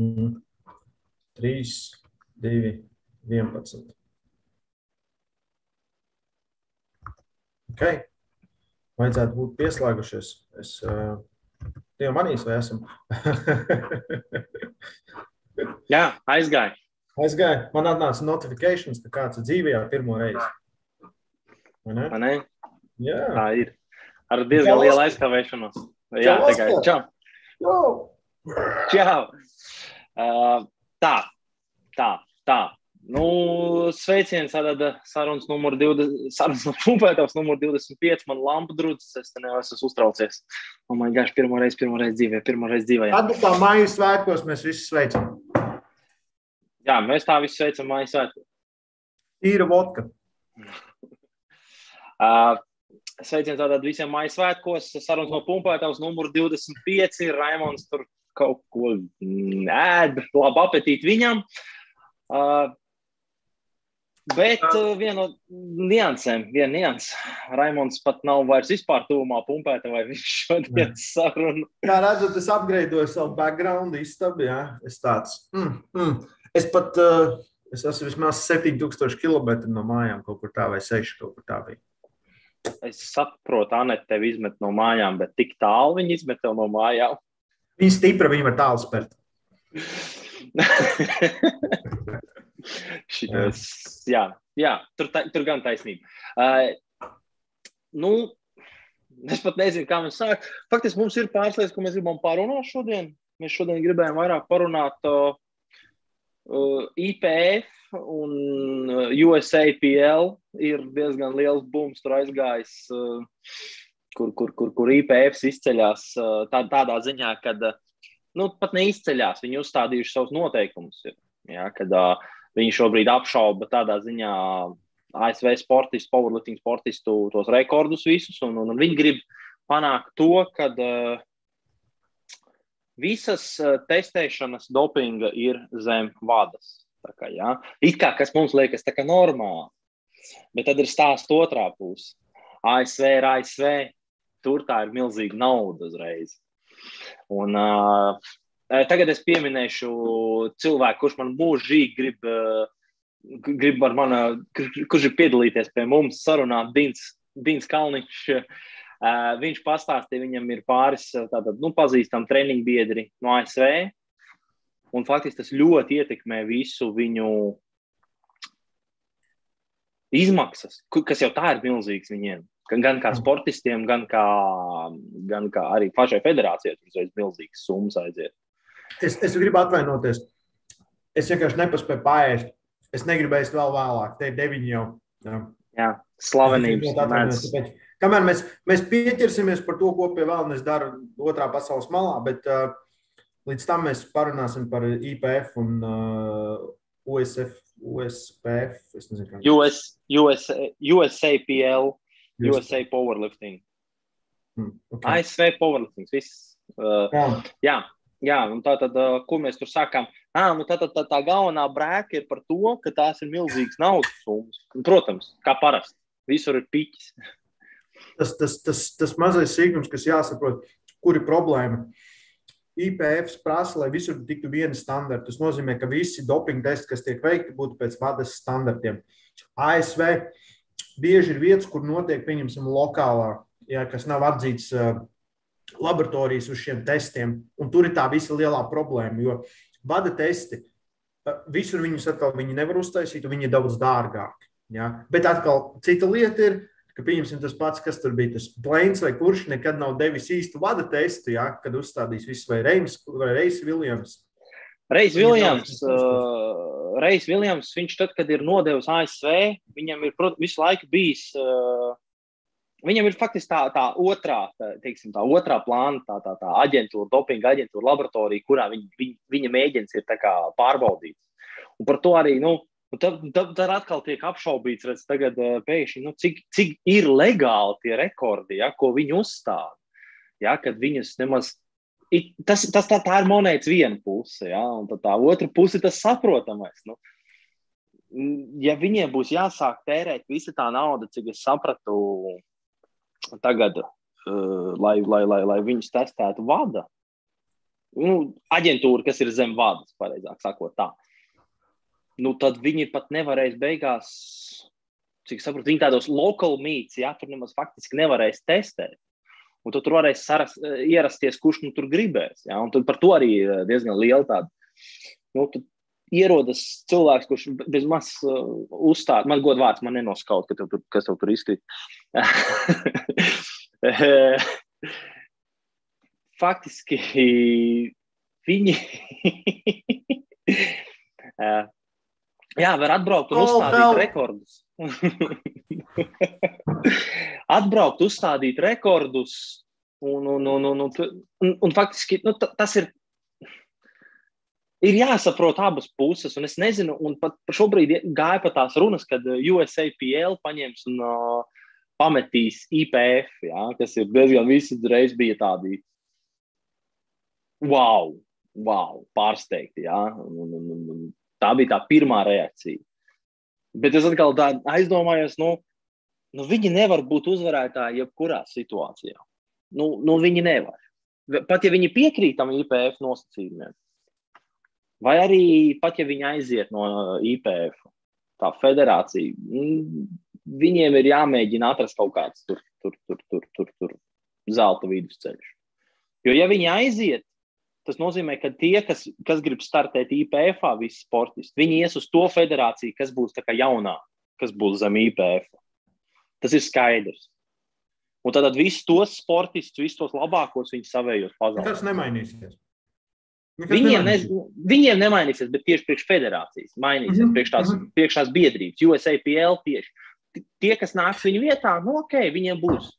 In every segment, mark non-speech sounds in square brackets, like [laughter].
Mm. 3, 2, 11. Ok. Vajadzētu būt pieslēgušies. Es uh, jau manīs, vai esam? [laughs] Jā, aizgāja. Aizgāja. Man atnāca notifikācijas, ka kāds ir dzīvē pirmo reizi. Vai ne? vai ne? Jā, Tā ir. Ar diezgan Čau, lielu aizkavēšanos. Jā, Čau, tikai Oskar. čau. [laughs] Čau. Uh, tā, tā, tā. Nu, sveiciens, tātad sarunas numur 20, [laughs] sarunas pumpētavas numur 25, man lampa drudzes, es te neesmu esmu uztraucies. Oh my gosh, pirmo reizi, pirmo reizi dzīvē, pirmo reizi dzīvē. Jā, Tad tā mājas svētkos mēs visi sveicam. jā mēs tā visu sveicam mājas svētku. Tīra vodka. [laughs] Uh, sveiciens tātad visiem mājas svētkos, sarunas no pumpētavas numur 25, Raimons tur kaut ko ēd, labu apetīti viņam. Uh, Bet uh, viena no niansēm, viena nianses. Raimons pat nav vairs vispār tuvumā pumpēta, vai viņš šodien sarunu. Kā redzat, es apgreidoju savu background istabu. Jā. Es tāds. Mm, mm. Es pat, uh, es esmu vismaz 7000 km no mājām, kaut kur tā vai 6 kaut kur tā bija. Es saprotu, Anete, tevi izmet no mājām, bet tik tālu viņi izmet no mājām. Viņa stipra, viņa var tālu spērt. [laughs] Šitas, jā, jā tur, ta, tur gan taisnība. Uh, nu, es pat nezinu, kā mēs sākam. Faktiski mums ir pāris lietas, ko mēs gribam parunāt šodien. Mēs šodien gribējām vairāk parunāt uh, uh, IPF un uh, USAPL. Ir diezgan liels bums tur aizgājis, uh, kur, kur, kur, kur IPF izceļas uh, tā, tādā ziņā, ka uh, nu, pat neizceļas. Viņi uzstādījuši savus noteikumus. Ja, kad, uh, Viņi šobrīd apšauba tādā ziņā ASV sportistu, powerlifting sportistu tos rekordus visus, un, un, viņi grib panākt to, ka uh, visas uh, testēšanas dopinga ir zem vadas. Tā kā, ja? It kā kas mums liekas normāli, bet tad ir stāsts otrā puse. ASV ir ASV, tur tā ir milzīga nauda uzreiz. Un, uh, Tagad es pieminēšu cilvēku, kurš man mūžīgi grib, grib ar mani, kurš ir piedalīties pie mums sarunā, Dins, Dins Kalniņš. Viņš pastāstīja, viņam ir pāris tātad, nu, pazīstami treniņu biedri no ASV. Un faktiski tas ļoti ietekmē visu viņu izmaksas, kas jau tā ir milzīgas viņiem. Gan kā sportistiem, gan kā, gan kā arī pašai federācijai tur uzreiz milzīgas summas aiziet. Es, es gribu atvainoties. Es vienkārši nepaspēju pāriest. Es negribēju vēl vēlāk. Te ir deviņi jau. Jā, jā slavenības. Kamēr mēs, mēs pieķersimies par to, ko pie vēlnes dara otrā pasaules malā, bet uh, līdz tam mēs parunāsim par IPF un uh, USF, USPF. Nezinu, US, US, USAPL, USA Powerlifting. Hmm, okay. ASV Powerlifting. Viss. Uh, jā. jā. Jā, un tā tad, uh, ko mēs tur sakām? Ah, nu tā, tā, tā, tā galvenā brēka ir par to, ka tās ir milzīgas naudas summas. Protams, kā parasti, visur ir piķis. Tas, tas, tas, tas mazais sīkums, kas jāsaprot, kur ir problēma. IPF prasa, lai visur tiktu viena standarta. Tas nozīmē, ka visi dopinga testi, kas tiek veikti, būtu pēc vadas standartiem. ASV bieži ir vietas, kur notiek, pieņemsim, lokālā, ja, kas nav atzīts. Uh, laboratorijas uz šiem testiem. Un tur ir tā visa lielā problēma, jo vada testi, visur viņus atkal viņi nevar uztaisīt, un viņi ir daudz dārgāki. Ja? Bet atkal cita lieta ir, ka pieņemsim tas pats, kas tur bija tas plēns vai kurš nekad nav devis īstu vada testu, ja? kad uzstādīs visu vai Reims vai Reis Viljams. Reis Viljams, uh, Reis Viljams, viņš tad, kad ir nodevis ASV, viņam ir visu laiku bijis uh, Viņam ir faktiski tā, tā otrā, tā, teiksim, tā otrā plāna, tā, tā, tā aģentūra, dopinga aģentūra, laboratorija, kurā viņ, viņ, viņa mēģins ir pārbaudīts. Un par to arī, nu, tad, tad, tad atkal tiek apšaubīts, redz, tagad pēkšņi, nu, cik, cik ir legāli tie rekordi, ja, ko viņi uzstāda. Ja, kad viņas nemaz. Tas, tas tā, tā ir monētas viena puse, ja, un tā otra puse ir tas saprotamais. Nu. Ja viņiem būs jāsāk tērēt visa tā nauda, cik es sapratu, tagad, uh, lai, lai, lai, lai viņus testētu vada, nu, aģentūra, kas ir zem vadas, pareizāk sakot, tā. Nu, tad viņi pat nevarēs beigās, cik saprotu, viņi tādos local mīts, ja tur nemaz faktiski nevarēs testēt. Un tu tur varēs sarast, ierasties, kurš nu tur gribēs. Ja? Un par to arī diezgan liela tāda. Nu, ierodas cilvēks, kurš bez maz uh, uzstāda, man godu vārds, man nenoskaut, ka tev tur, kas tev tur izkrīt. [laughs] Faktiski viņi [laughs] jā, var atbraukt un uzstādīt oh, rekordus. [laughs] atbraukt, uzstādīt rekordus. Un, un, un, un, un, un, un faktiski nu, tas ir ir jāsaprot abas puses. Un es nezinu, un pat šobrīd gāja pa tās runas, kad USAPL paņems un uh, pametīs IPF, ja, kas ir diezgan visi reiz bija tādi wow, wow pārsteigti. Ja, un, un, un, un tā bija tā pirmā reakcija. Bet es atkal aizdomājos, nu, nu, viņi nevar būt uzvarētāji jebkurā situācijā. Nu, nu, viņi nevar. Pat ja viņi piekrīt tam IPF nosacījumiem, Vai arī pat ja viņi aiziet no IPF, tā federācija, mm, viņiem ir jāmēģina atrast kaut kāds tur, tur, tur, tur, tur, tur zelta vidusceļš. Jo, ja viņi aiziet, tas nozīmē, ka tie, kas, kas grib startēt IPF, visi sportisti, viņi ies uz to federāciju, kas būs jaunā, kas būs zem IPF. Tas ir skaidrs. Un tad visus tos sportistus, visus tos labākos, viņi savējos pazaudēs. Tas nemainīsies. Viņiem, ne, viņiem nemainīsies, bet tieši priekš federācijas mainīsies, mm -hmm. priekš, tās, mhm. priekš tās biedrības, USAPL tieši. Tie, kas nāks viņu vietā, nu ok, viņiem būs.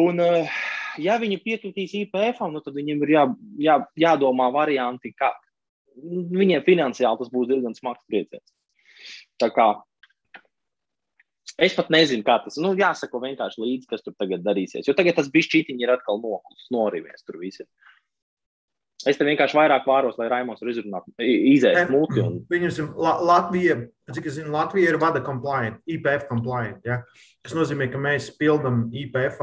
Un, eh, ja viņi piekritīs IPF, nu, tad viņiem ir jā, jā, jādomā varianti, kā viņiem finansiāli tas būs diezgan smags trieciens. Tā kā es pat nezinu, kā tas nu, jāsako vienkārši līdzi, kas tur tagad darīsies. Jo tagad tas bišķītiņi ir atkal noklus, norivies tur visur. Es te vienkārši vairāk vāros, lai Raimons izrunātu, izēst muti. Un... Viņam Latvija, cik es zinu, Latvija ir vada compliant, IPF compliant. Ja? Tas nozīmē, ka mēs pildam IPF,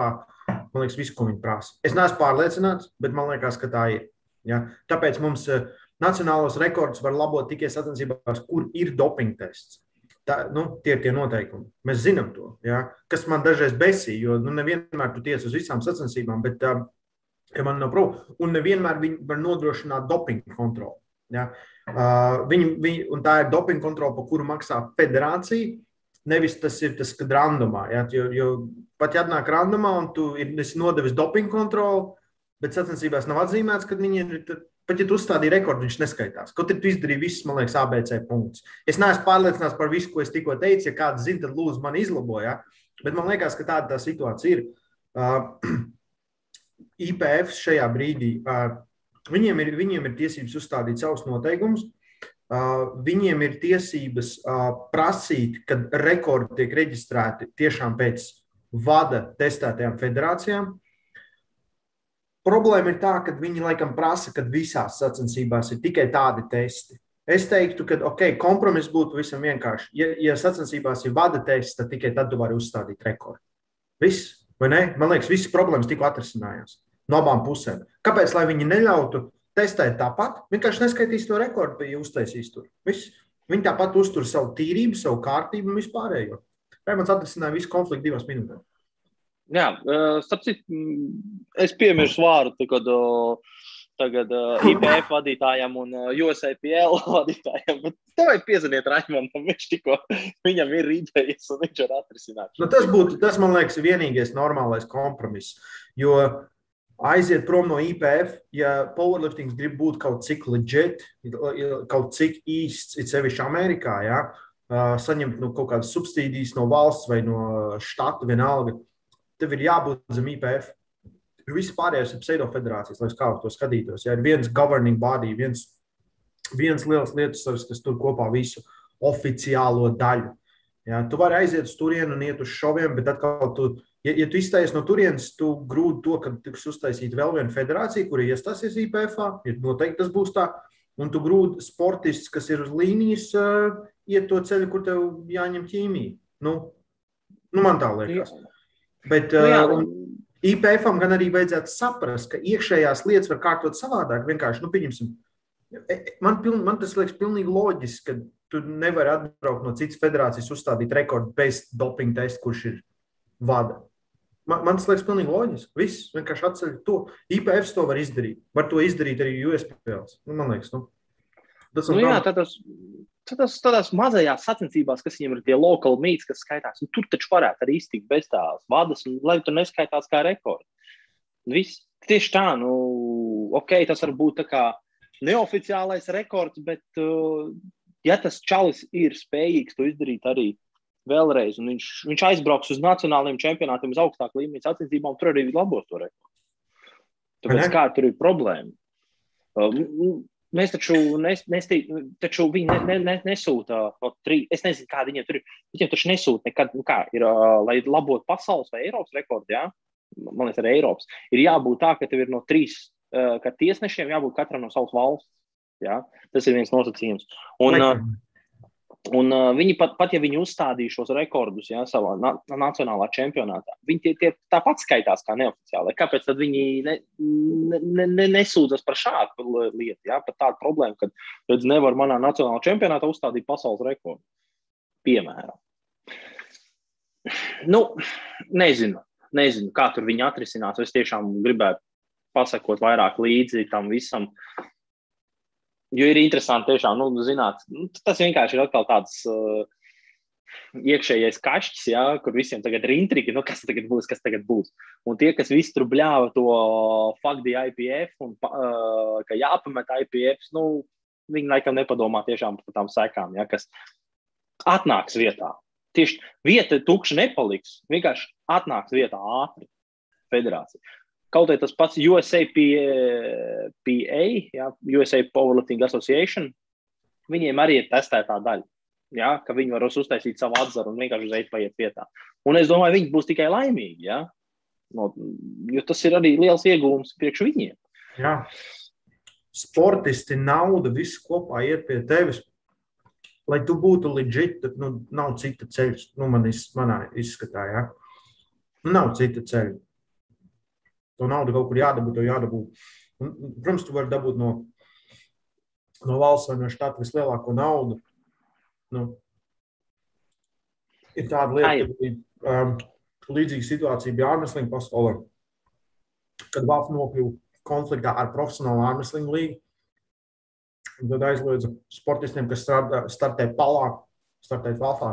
man liekas, visu, ko viņi prasa. Es neesmu pārliecināts, bet man liekas, ka tā ir. Ja? Tāpēc mums uh, nacionālos rekordus var labot tikai sacensībās, kur ir doping tests. Tā, nu, tie ir tie noteikumi. Mēs zinām to. Ja? Kas man dažreiz besīja, jo nu, nevienmēr tu tiec uz visām sacensībām, bet uh, ja man nav prūka, un nevienmēr viņi var nodrošināt dopingu kontroli. Ja? Uh, viņi, viņi, tā ir dopinga kontrole, par kuru maksā federācija. Nevis tas ir tas, kad randomā. Ja? Jo, jo pat ja atnāk randomā, un tu esi nodevis dopinga kontroli, bet sacensībās nav atzīmēts, ka viņi ir. Tad, pat ja tu uzstādīji rekordu, viņš neskaitās. Kaut arī tu izdarīji visus, man liekas, ABC punktus. Es neesmu pārliecināts par visu, ko es tikko teicu. Ja kāds zina, tad lūdzu man izlaboja. Bet man liekas, ka tāda tā situācija ir. Uh, [clears throat] IPF šajā brīdī viņiem ir, viņiem ir tiesības uzstādīt savus noteikumus. Viņiem ir tiesības prasīt, kad rekordi tiek reģistrēti tiešām pēc vada testētajām federācijām. Problēma ir tā, ka viņi laikam prasa, ka visās sacensībās ir tikai tādi testi. Es teiktu, ka okay, kompromiss būtu pavisam vienkārši. Ja, ja sacensībās ir vada tests, tad tikai tad tu vari uzstādīt rekordu. Viss, vai ne? Man liekas, visas problēmas tikko atrisinājās no abām pusēm. Kāpēc lai viņi neļautu testēt tāpat? Vienkārši neskaitīs to rekordu, ja uztaisīs tur. Viss. Viņi tāpat uztur savu tīrību, savu kārtību un vispārējo. Rēmans atrisināja visu konfliktu divās minūtēs. Jā, starp citu, es piemirstu vārdu, kad tagad uh, [laughs] IPF vadītājam un uh, USAPL [laughs] vadītājam. Tev vajag piezvanīt Raimondam, viņš tikko [laughs] viņam ir idejas un viņš var atrisināt. Nu, tas būtu, tas man liekas, vienīgais normālais kompromiss. Jo aiziet prom no IPF, ja powerlifting grib būt kaut cik legit, kaut cik īsts, it sevišķi Amerikā, ja, saņemt nu, kaut kādas subsīdijas no valsts vai no štata, vienalga, tev ir jābūt zem IPF. Viss pārējais ir pseidofederācijas, lai kā to skatītos. Ja ir viens governing body, viens, viens liels lietas, kas tur kopā visu oficiālo daļu. Ja, tu vari aiziet uz turieni un iet uz šoviem, bet atkal tu Ja, ja tu izstājies no turienes, tu grūti to, ka tiks uztaisīta vēl viena federācija, kura iestāsies IPF, ir noteikti tas būs tā. Un tu grūti sportists, kas ir uz līnijas, iet to ceļu, kur tev jāņem ķīmija. Nu, nu man tā liekas. Bet uh, IPF-am gan arī vajadzētu saprast, ka iekšējās lietas var kārtot savādāk. Vienkārši, nu, pieņemsim, e, e, man, piln, man tas liekas pilnīgi loģiski, ka tu nevari atbraukt no citas federācijas, uzstādīt rekordu bez dopinga testa, kurš ir vada. Man, man tas liekas pilnīgi loģiski. Viss vienkārši atceļ to. IPF to var izdarīt. Var to izdarīt arī USPL. Nu, man liekas, nu, tas nu, jā, tas, tas tādās mazajās sacensībās, kas viņiem ir tie lokāli mīts, kas skaitās, nu, tur taču varētu arī iztikt bez tās vadas, un lai tur neskaitās kā rekords. Viss tieši tā, nu, ok, tas var būt tā kā neoficiālais rekords, bet, uh, ja tas čalis ir spējīgs to izdarīt arī vēlreiz, un viņš, viņš aizbrauks uz nacionālajiem čempionātiem, uz augstāku līmeņa sacensībām, tur arī labos to rekordu. Tāpēc kā tur ir problēma? Um, mēs taču, nes, nestī, taču viņi ne, ne, ne, nesūta no trīs. Es nezinu, kāda viņiem tur ir. Viņiem taču nesūta nekad, nu kā ir, uh, lai labotu pasaules vai Eiropas rekordu. Ja? Man liekas, arī Eiropas. Ir jābūt tā, ka tev ir no trīs, uh, ka tiesnešiem jābūt katram no savas valsts. Ja? Tas ir viens nosacījums. Un, uh, Un, uh, viņi pat, pat ja viņi uzstādīja šos rekordus ja, savā na nacionālā čempionātā, viņi tie, tie tāpat skaitās kā neoficiāli. Kāpēc viņi ne, ne, ne, nesūdzas par šādu lietu? Ja? Par tādu problēmu, ka redz, nevar manā nacionālā čempionātā uzstādīt pasaules rekordu. Piemēram. Nu, nezinu, nezinu, kā tur viņi atrisinās. Es tiešām gribētu pasakot vairāk līdzi tam visam. Jo ir interesanti, tiešām, nu, zināt, nu, tas vienkārši ir atkal tāds uh, iekšējais kašķis, ja, kur visiem tagad ir intriga, nu, kas tagad būs, kas tagad būs. Un tie, kas visu tur bļāva to faktu IPF un uh, ka jāpamet IPF, nu, viņi laikam nepadomā tiešām par tām sekām, ja, kas atnāks vietā. Tieši vieta tukša nepaliks, vienkārši atnāks vietā ātri federācija. Kaut arī tas pats USA PA, ja, USA Powerlifting Association, viņiem arī ir testētā daļa. Ja, ka viņi var uztaisīt savu atzaru un vienkārši uzreiz paiet vietā. Un es domāju, viņi būs tikai laimīgi. Ja? No, jo tas ir arī liels iegūms priekš viņiem. Jā. Sportisti, nauda, viss kopā iet pie tevis. Lai tu būtu legit, tad nu, nav cita ceļa. Nu, man iz, manā izskatā, ja? nu, nav cita ceļa to naudu kaut kur jādabū, to jādabū. Un, protams, tu vari dabūt no, no valsts vai no štata vislielāko naudu. Nu, ir tāda lieta, ka um, līdzīga situācija bija ārmeslinga pasaulē, kad Vāfa nokļuva konfliktā ar profesionālu ārmeslingu līgu. Tad aizliedza sportistiem, kas strādā, startē palā, startēt Vāfā.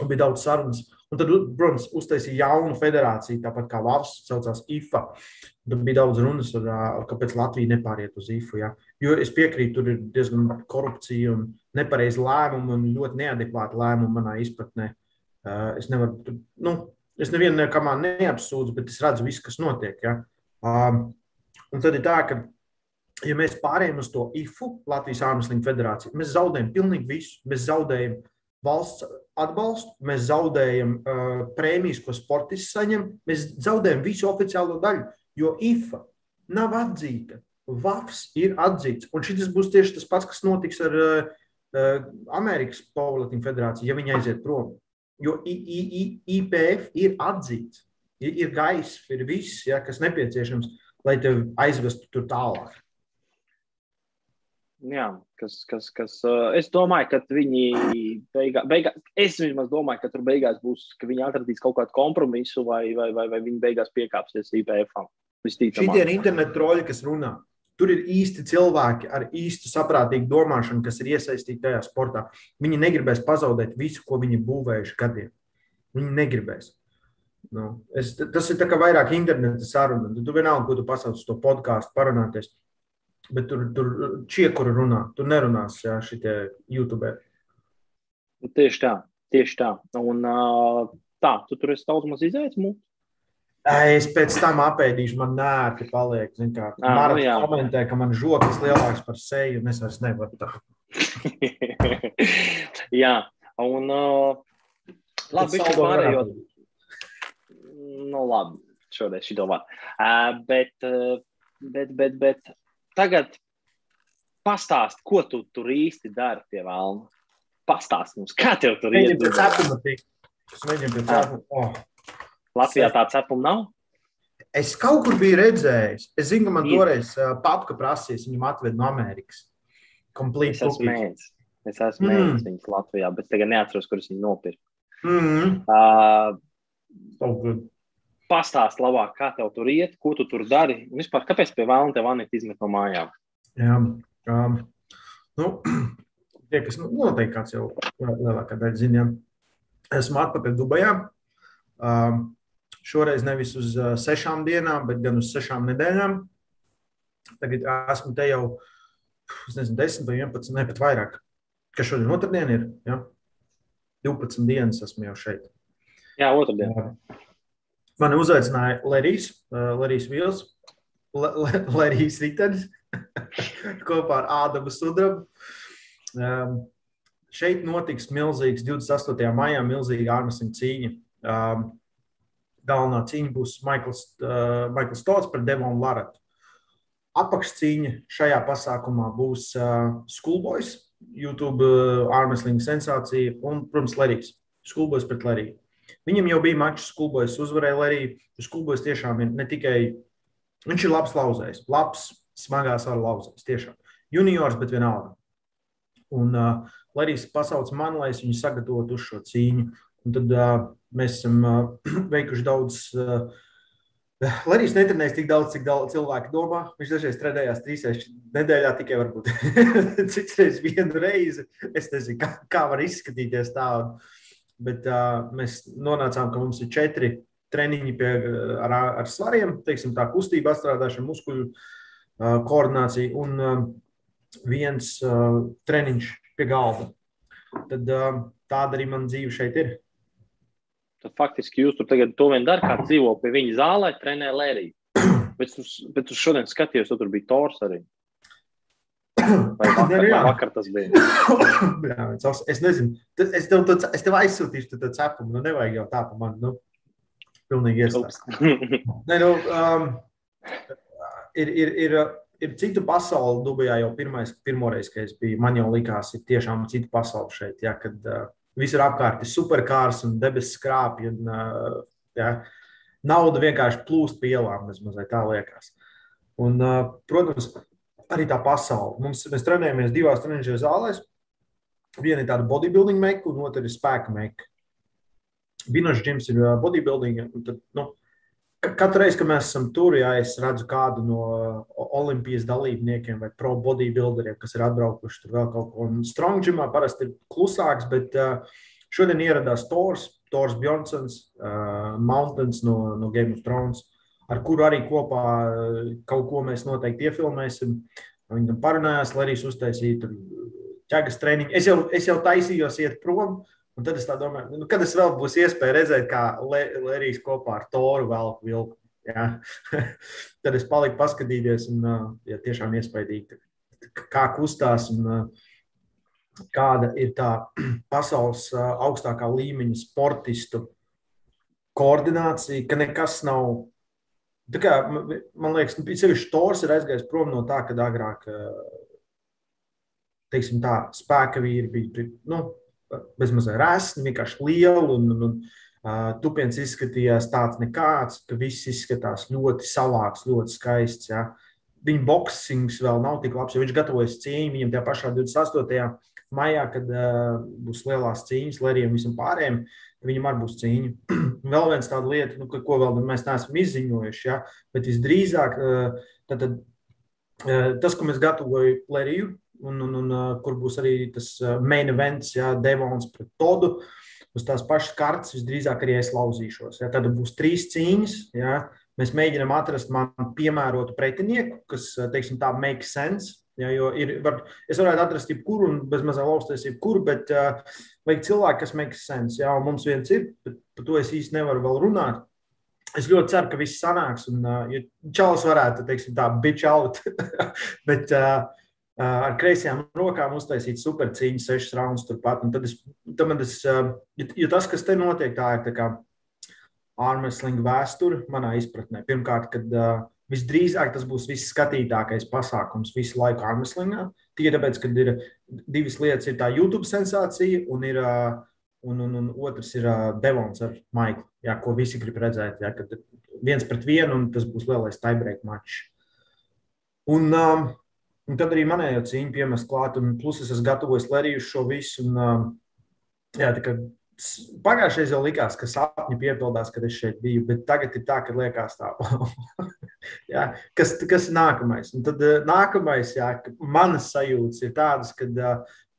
Un bija daudz sarunas Un tad, protams, uztaisīja jaunu federāciju, tāpat kā Vācis saucās IFA. Tad bija daudz runas, ar, kāpēc Latvija nepāriet uz IFA. Ja? Jo es piekrītu, tur ir diezgan korupcija un nepareizi lēmumi un ļoti neadekvāti lēmumi manā izpratnē. Es nevaru, nu, es nevienu nekamā neapsūdzu, bet es redzu visu, kas notiek. Ja? Un tad ir tā, ka ja mēs pārējām uz to IFU, Latvijas Ārmeslīņu federāciju, mēs zaudējam pilnīgi visu. Mēs zaudējam valsts atbalstu, mēs zaudējam uh, prēmijas, ko sportists saņem, mēs zaudējam visu oficiālo daļu, jo IFA nav atzīta. VAFs ir atzīts. Un šis būs tieši tas pats, kas notiks ar uh, uh, Amerikas Powerlifting federāciju, ja viņi aiziet prom. Jo I, I, I, IPF ir atzīts, ir, ir gaisa, ir viss, ja, kas nepieciešams, lai tevi aizvestu tur tālāk. Jā, kas, kas, kas, es domāju, ka viņi beigās, beigā, es vismaz domāju, ka tur beigās būs, ka viņi atradīs kaut kādu kompromisu vai, vai, vai, vai viņi beigās piekāpsies IPF. Šie ir internetu troļi, kas runā. Tur ir īsti cilvēki ar īstu saprātīgu domāšanu, kas ir iesaistīti tajā sportā. Viņi negribēs pazaudēt visu, ko viņi būvējuši gadiem. Viņi negribēs. Nu, es, tas ir vairāk interneta saruna. Tu vienalga, ko tu pasauc to podkāstu, parunāties. Bet tur, tur čiekuri runā, tur nerunās jā, šitie YouTube. Tieši tā, tieši tā. Un tā, tu tur esi daudz maz izaicinājums. Es pēc tam apēdīšu, man nērti paliek. Kā, à, nu, komentē, ka man žokas lielāks par seju, un es vairs nevaru tā. [laughs] jā, un uh, labi, viņš pārējo. Nu, labi, šodien šito var. Uh, bet, uh, bet, bet, bet tagad pastāst, ko tu tur īsti dari pie vēlna. Pastāst mums, kā tev tur ir. Es mēģinu pie cepuma. Oh. Latvijā tā cepuma nav? Es kaut kur biju redzējis. Es zinu, ka man toreiz uh, papka prasīs, viņam atved no Amerikas. Complete es esmu mēģinājis. Es esmu mm. mēģinājis viņus Latvijā, bet tagad neatceros, kurus viņi nopirka. Mm. Uh, so Pastāst labāk, kā tev tur iet, ko tu tur dari. Un vispār, kāpēc pie vēlna tev Anita izmet no mājām? Jā, um, nu, [clears throat] tie, kas nu, noteikti kāds jau lielākā daļa zina, esmu atpakaļ Dubajā. Um, šoreiz nevis uz uh, sešām dienām, bet gan uz sešām nedēļām. Tagad esmu te jau, es nezinu, 10 vai 11, ne pat vairāk. Kas šodien otrdiena ir? Ja? 12 dienas esmu jau šeit. Jā, otrdien. Mani uzaicināja Lerijs, uh, Lerijs Vils, Lerijs Ritenis [laughs] kopā ar Ādamu Sudrabu. Um, šeit notiks milzīgs 28. maijā milzīga ārmesim cīņa. Um, galvenā cīņa būs Maikls, uh, Maikls Stots pret Devonu Laratu. Apakšcīņa šajā pasākumā būs uh, Schoolboys, YouTube uh, ārmeslinga sensācija un, protams, Lerijs. Schoolboys pret Leriju. Viņam jau bija mačs, Schoolboys uzvarēja Leriju. Schoolboys tiešām ir ne tikai, viņš ir labs lauzējs, labs, smagās ar lauzējs, tiešām. Juniors, bet vienalga. Un uh, Lerijs pasauc man, lai es viņu sagatavotu uz šo cīņu. Un tad uh, mēs esam uh, [clears throat] veikuši daudz. Uh, Lerijs netrenējas tik daudz, cik daudz cilvēku domā. Viņš dažreiz trenējās trīs reizes nedēļā, tikai varbūt [laughs] citreiz vienu reizi. Es nezinu, kā, kā var izskatīties tādu. Bet uh, mēs nonācām, ka mums ir četri treniņi pie, ar, ar svariem, teiksim, tā kustība, atstrādāšana, muskuļu uh, koordinācija un uh, viens uh, treniņš pie galda. Tad uh, tāda arī man dzīve šeit ir. Tad faktiski jūs tur tagad to vien darāt, kā dzīvo pie viņa zālē, trenē Lēriju. [clears throat] Bet, bet tu šodien skatījos, tu tur bija Tors arī. Vai vakar, vai vakar tas bija? [coughs] Jā, es nezinu. Es tev, to, es tev aizsūtīšu to cepumu. Nu, nevajag jau tā pa man. Nu, pilnīgi iestāst. Nē, nu, um, ir, ir, ir, ir cita pasaule. Dubajā jau pirmais, pirmoreiz, kad es biju, man jau likās, ir tiešām cita pasaule šeit. Ja, kad, uh, Visur apkārt ir superkārs un debesu skrāpji. Un, ja, nauda vienkārši plūst pie ielām, mazliet tā liekas. Un, protams, arī tā pasaule. Mums, mēs trenējamies divās treniņu zālēs. Viena ir tāda bodybuilding meka, un otra ir spēka meka. Binošs džims ir bodybuilding. Tad, nu, Katru reizi, kad mēs esam tur, ja es redzu kādu no Olimpijas dalībniekiem vai pro bodybuilderiem, kas ir atbraukuši tur vēl kaut ko. Un strong gymā parasti ir klusāks, bet šodien ieradās Tors, Tors Bjornsons, uh, Mountains no, no Game of Thrones, ar kuru arī kopā kaut ko mēs noteikti iefilmēsim. Viņi tam parunājās, lai arī uztaisītu ķēgas treniņu. Es jau, es jau taisījos iet prom. Un tad es domāju, nu, kad es vēl būs iespēja redzēt, kā Lērijas kopā ar Toru velku vilku. Ja? [laughs] tad es paliku paskatīties, un ja, tiešām iespaidīgi, kā kustās un kāda ir tā [clears throat] pasaules augstākā līmeņa sportistu koordinācija, ka nekas nav. Tā kā, man liekas, nu, sevišķi Tors ir aizgājis prom no tā, kad agrāk, teiksim tā, spēka vīri bija, nu, bezmazliet resni, vienkārši lieli. Un, un, un, uh, tupiens izskatījās tāds nekāds, ka viss izskatās ļoti savāks, ļoti skaists. Ja. Viņa boxings vēl nav tik labs, jo viņš gatavojas cīņai. Viņam tajā pašā 28. Maijā, kad uh, būs lielās cīņas, Lērijam visam pārējiem, viņam arī būs cīņa. [clears throat] vēl viens tāda lieta, nu, ko vēl mēs neesam izziņojuši, ja, bet visdrīzāk uh, tad, tad, uh, tas, ko mēs gatavojam Lēriju, un, un, un kur būs arī tas main events, ja Devons pret Todu. Uz tās pašas kartes visdrīzāk arī es lauzīšos. Ja, tad būs trīs cīņas. Ja, mēs mēģinām atrast man piemērotu pretinieku, kas, teiksim, tā make sense. Ja, jo ir, var, es varētu atrast jebkuru un bez mazā lausties jebkuru, bet uh, vajag cilvēku, kas make sense. Ja, mums viens ir, bet par to es īsti nevaru vēl runāt. Es ļoti ceru, ka viss sanāks. Un, uh, ja Čāls varētu, teiksim, tā bitch out. [laughs] bet, uh, ar kreisajām rokām uztaisīt supercīņu, sešas raundus turpat. Un tad es, tad es, jo tas, kas te notiek, tā ir tā kā ārmēslinga vēsture manā izpratnē. Pirmkārt, kad uh, visdrīzāk tas būs viss skatītākais pasākums visu laiku ārmēslingā. Tikai tāpēc, ka ir divas lietas, ir tā YouTube sensācija un ir un, un, un otrs ir uh, Devons ar Maiklu, jā, ko visi grib redzēt. Jā, kad viens pret vienu, un tas būs lielais tiebreak mačs. Un, um, un tad arī manējo cīņu piemest klāt, un plus es esmu gatavojis Leriju šo visu. Un, um, jā, tā kā Pagājušajā jau likās, ka sapņi piepildās, kad es šeit biju, bet tagad ir tā, ka liekas tā, [laughs] jā, kas, kas ir nākamais. Un tad nākamais, jā, manas sajūtas ir tādas, ka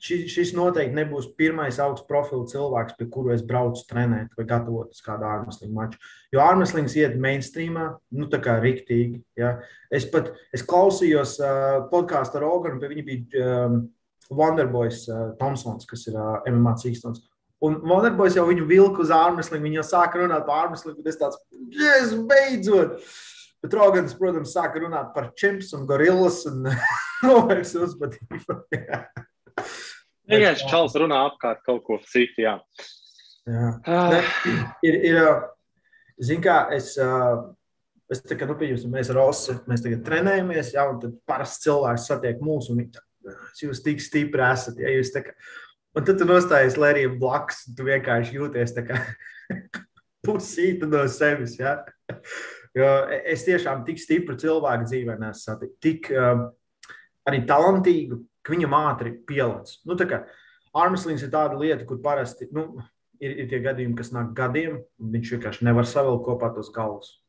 šis, šis noteikti nebūs pirmais augsts profila cilvēks, pie kura es braucu trenēt vai gatavoties kādu ārmeslingu maču. Jo ārmeslings iet mainstreamā, nu tā kā riktīgi. Ja. Es pat es klausījos uh, podkāstu ar Oganu, pie viņa bija um, Wonderboys uh, Thompsons, kas ir uh, MMA cīkstons. Un Wonderboys jau viņu vilka uz ārmeslingu, viņa jau sāka runāt par ārmeslingu, un es tāds, yes, beidzot! Bet Rogans, protams, sāka runāt par čemps un gorillas un [laughs] novērks uzmanību. Vienkārši čals runā apkārt kaut ko citu. Jā. Jā. Ne, ir, ir, zin kā, es, es tā kā, nu, pieņemsim, mēs ar Osu, mēs tagad trenējamies, jā, un tad parasts cilvēks satiek mūs, un viņi tā, jūs tik stipri esat, ja jūs tā kā, un tad tu nostājies lēriem blakus, un tu vienkārši jūties tā kā [laughs] pusīta no sevis, jā. Jo es tiešām tik stipru cilvēku dzīvē nesu satikt, tik um, arī talantīgu, ka viņam ātri pielādes. Nu, Armstrings ir tāda lieta, kur parasti nu, ir, ir tie gadījumi, kas nāk gadiem, un viņš vienkārši nevar savilkt kopā tos galvas.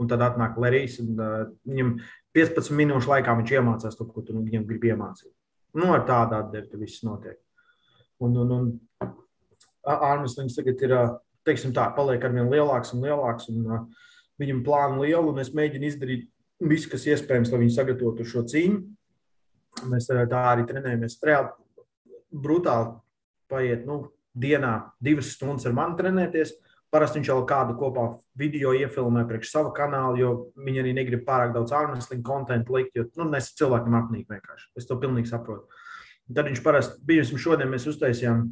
Un tad atnāk Lerijs, un uh, viņam 15 minūšu laikā viņš iemācās to, ko tu nu, viņam gribi iemācīt. Nu, ar tādu atdevi viss notiek. Un, un, un Armstrings tagad ir, teiksim tā, paliek ar vien lielāks un lielāks, un uh, viņam plānu lielu, un es mēģinu izdarīt visu, kas iespējams, lai viņi sagatavotu šo cīņu. Mēs tā arī trenējamies. Reāli brutāli paiet nu, dienā divas stundas ar mani trenēties. Parasti viņš jau kādu kopā video iefilmē priekš sava kanāla, jo viņi arī negrib pārāk daudz ārmeslinga kontekstu likt, jo nu, mēs cilvēkam apnīk vienkārši. Es to pilnīgi saprotu. Tad viņš parasti, piemēram, šodien mēs uztaisījām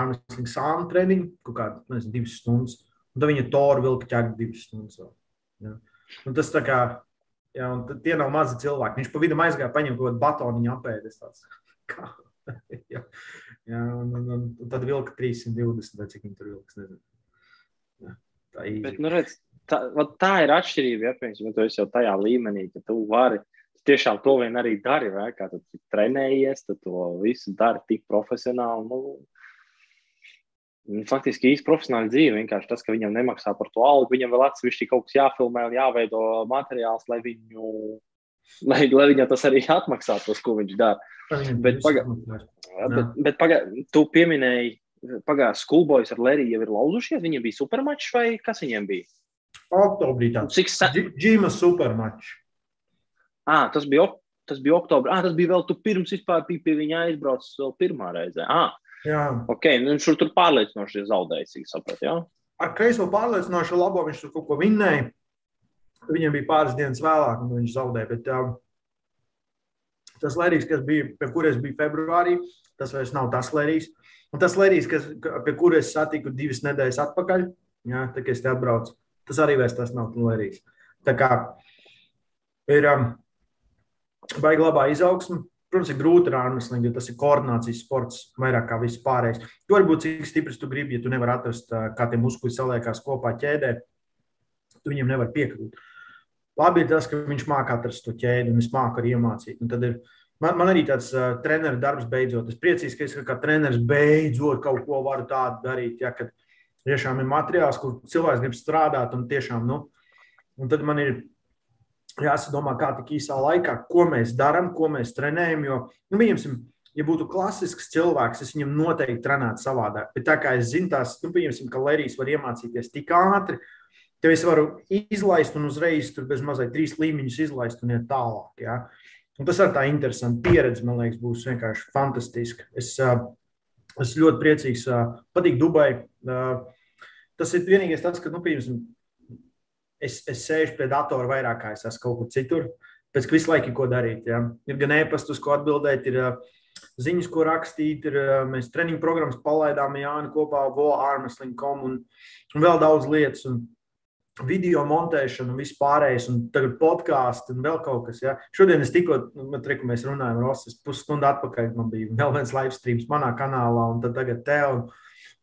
ārmeslinga sānu treniņu, kaut kādu, nezinu, divas stundas. Un tad viņa toru vilka ķēga divas stundas. Ja. Un tas tā kā Ja, tie nav mazi cilvēki. Viņš pa vidu aizgāja, paņēma kaut kādu batoniņu apēdis. [laughs] Kā? ja, ja, un, un, un, un tad vilka 320 vai cik viņi tur vilks. Ja, tā, Bet, nu, redz, tā, tā ir atšķirība. Ja, piemēram, tu esi jau tajā līmenī, ka tu vari tiešām to vien arī dari. Vai? Kā tu trenējies, tad to visu dari tik profesionāli. Nu, Faktiski īsti profesionāla dzīve. Vienkārši tas, ka viņam nemaksā par to algu, viņam vēl atsevišķi kaut kas jāfilmē un jāveido materiāls, lai viņu, lai, lai viņam tas arī atmaksātos, ko viņš dara. Bet, paga, bet, bet paga, tu pieminēji, pagājās skolbojas ar Leriju jau ir lauzušies. Viņiem bija supermačs vai kas viņiem bija? Oktobrī tāds. Cik sa... Džīma supermačs. À, tas bija, tas bija oktobrī. À, tas bija vēl tu pirms vispār bija pie viņa aizbraucis vēl pirmā reize. À, Jā. Okay, nu, viņš tur, pārliecinoši zaudēja, cik saprotu. Ja? Ar kreiso pārliecinoši labo viņš tur kaut ko vinnēja. Viņam bija pāris dienas vēlāk, un viņš zaudēja. Bet, um, tas lērijas, kas bija, pie kuras bija februārī, tas vairs nav tas lērijas. Un tas lērijas, kas, pie kuras satiku divas nedēļas atpakaļ, ja, tā, kad es te atbraucu, tas arī vairs tas nav lērijas. Tā kā ir um, baigi labā izaugsme. Protams, ir grūti ar ārmeslingu, jo tas ir koordinācijas sports vairāk kā viss pārējais. Tu vari būt cik stiprs tu gribi, ja tu nevari atrast, kā tie muskuļi saliekās kopā ķēdē. Tu viņiem nevari piekrūt. Labi ir tas, ka viņš māca atrast to ķēdi, un es māku arī iemācīt. Ir, man, man arī tāds uh, treneris darbs beidzot. Es priecīgs, ka es kā treneris beidzot kaut ko varu tādu darīt. Ja, kad tiešām ir materiāls, kur cilvēks grib strādāt, un tiešām, nu, un tad man ir jāsadomā, kā tik īsā laikā, ko mēs darām, ko mēs trenējam. Jo, nu, pieņemsim, ja būtu klasisks cilvēks, es viņam noteikti trenētu savādāk. Bet tā kā es zinu, tās, nu, pieņemsim, ka Lērijas var iemācīties tik ātri, tev es varu izlaist un uzreiz tur bez mazliet trīs līmeņus izlaist un iet tālāk. Ja? Un tas ir tā interesanti pieredze, man liekas, būs vienkārši fantastiska. Es, es ļoti priecīgs, patīk Dubai. Tas ir vienīgais tas, ka, nu, pieņemsim, es, es sēžu pie datora vairāk kā es esmu kaut kur citur. Pēc tam visu laiku, ko darīt. Ja. Ir gan e-pastus, ko atbildēt, ir ziņas, ko rakstīt. Ir, mēs treniņu programmas palaidām Jāni kopā ar Armstrong.com un, un vēl daudz lietas. Un, video montēšana un viss pārējais, un tagad podkāsts un vēl kaut kas. Ja. Šodien es tikko, nu, reku, mēs runājam, Rosas, pusstundu atpakaļ man bija vēl viens live streams manā kanālā, un tad tagad te. Un,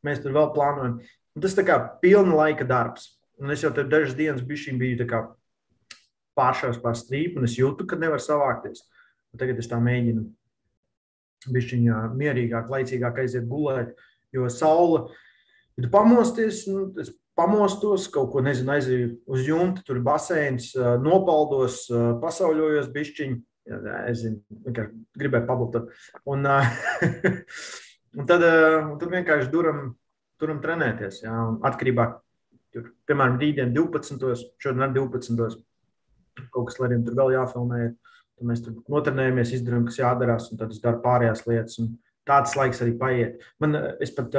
Mēs tur vēl plānojam. Un tas tā kā pilna laika darbs. Un es jau tur dažas dienas biju pāršāvis pār strīpu, un es jūtu, ka nevar savākties. Un tagad es tā mēģinu bišķiņā mierīgāk, laicīgāk aiziet gulēt, jo saule, tu pamosties, nu, es pamostos, kaut ko nezinu, aizēju uz jumta, tur ir baseins, nopaldos, pasauļojos bišķiņu, jā, es vienkārši gribēju pabūt. Un, [laughs] un tad, un tad vienkārši duram, turam trenēties, jā, atkarībā, tur, piemēram, rītdien 12. šodien ar 12. kaut kas, lai arī tur vēl jāfilmē. Tad mēs tur notrenējamies, izdarām, kas jādarās, un tad es daru pārējās lietas. Tāds laiks arī paiet. Man, es pat,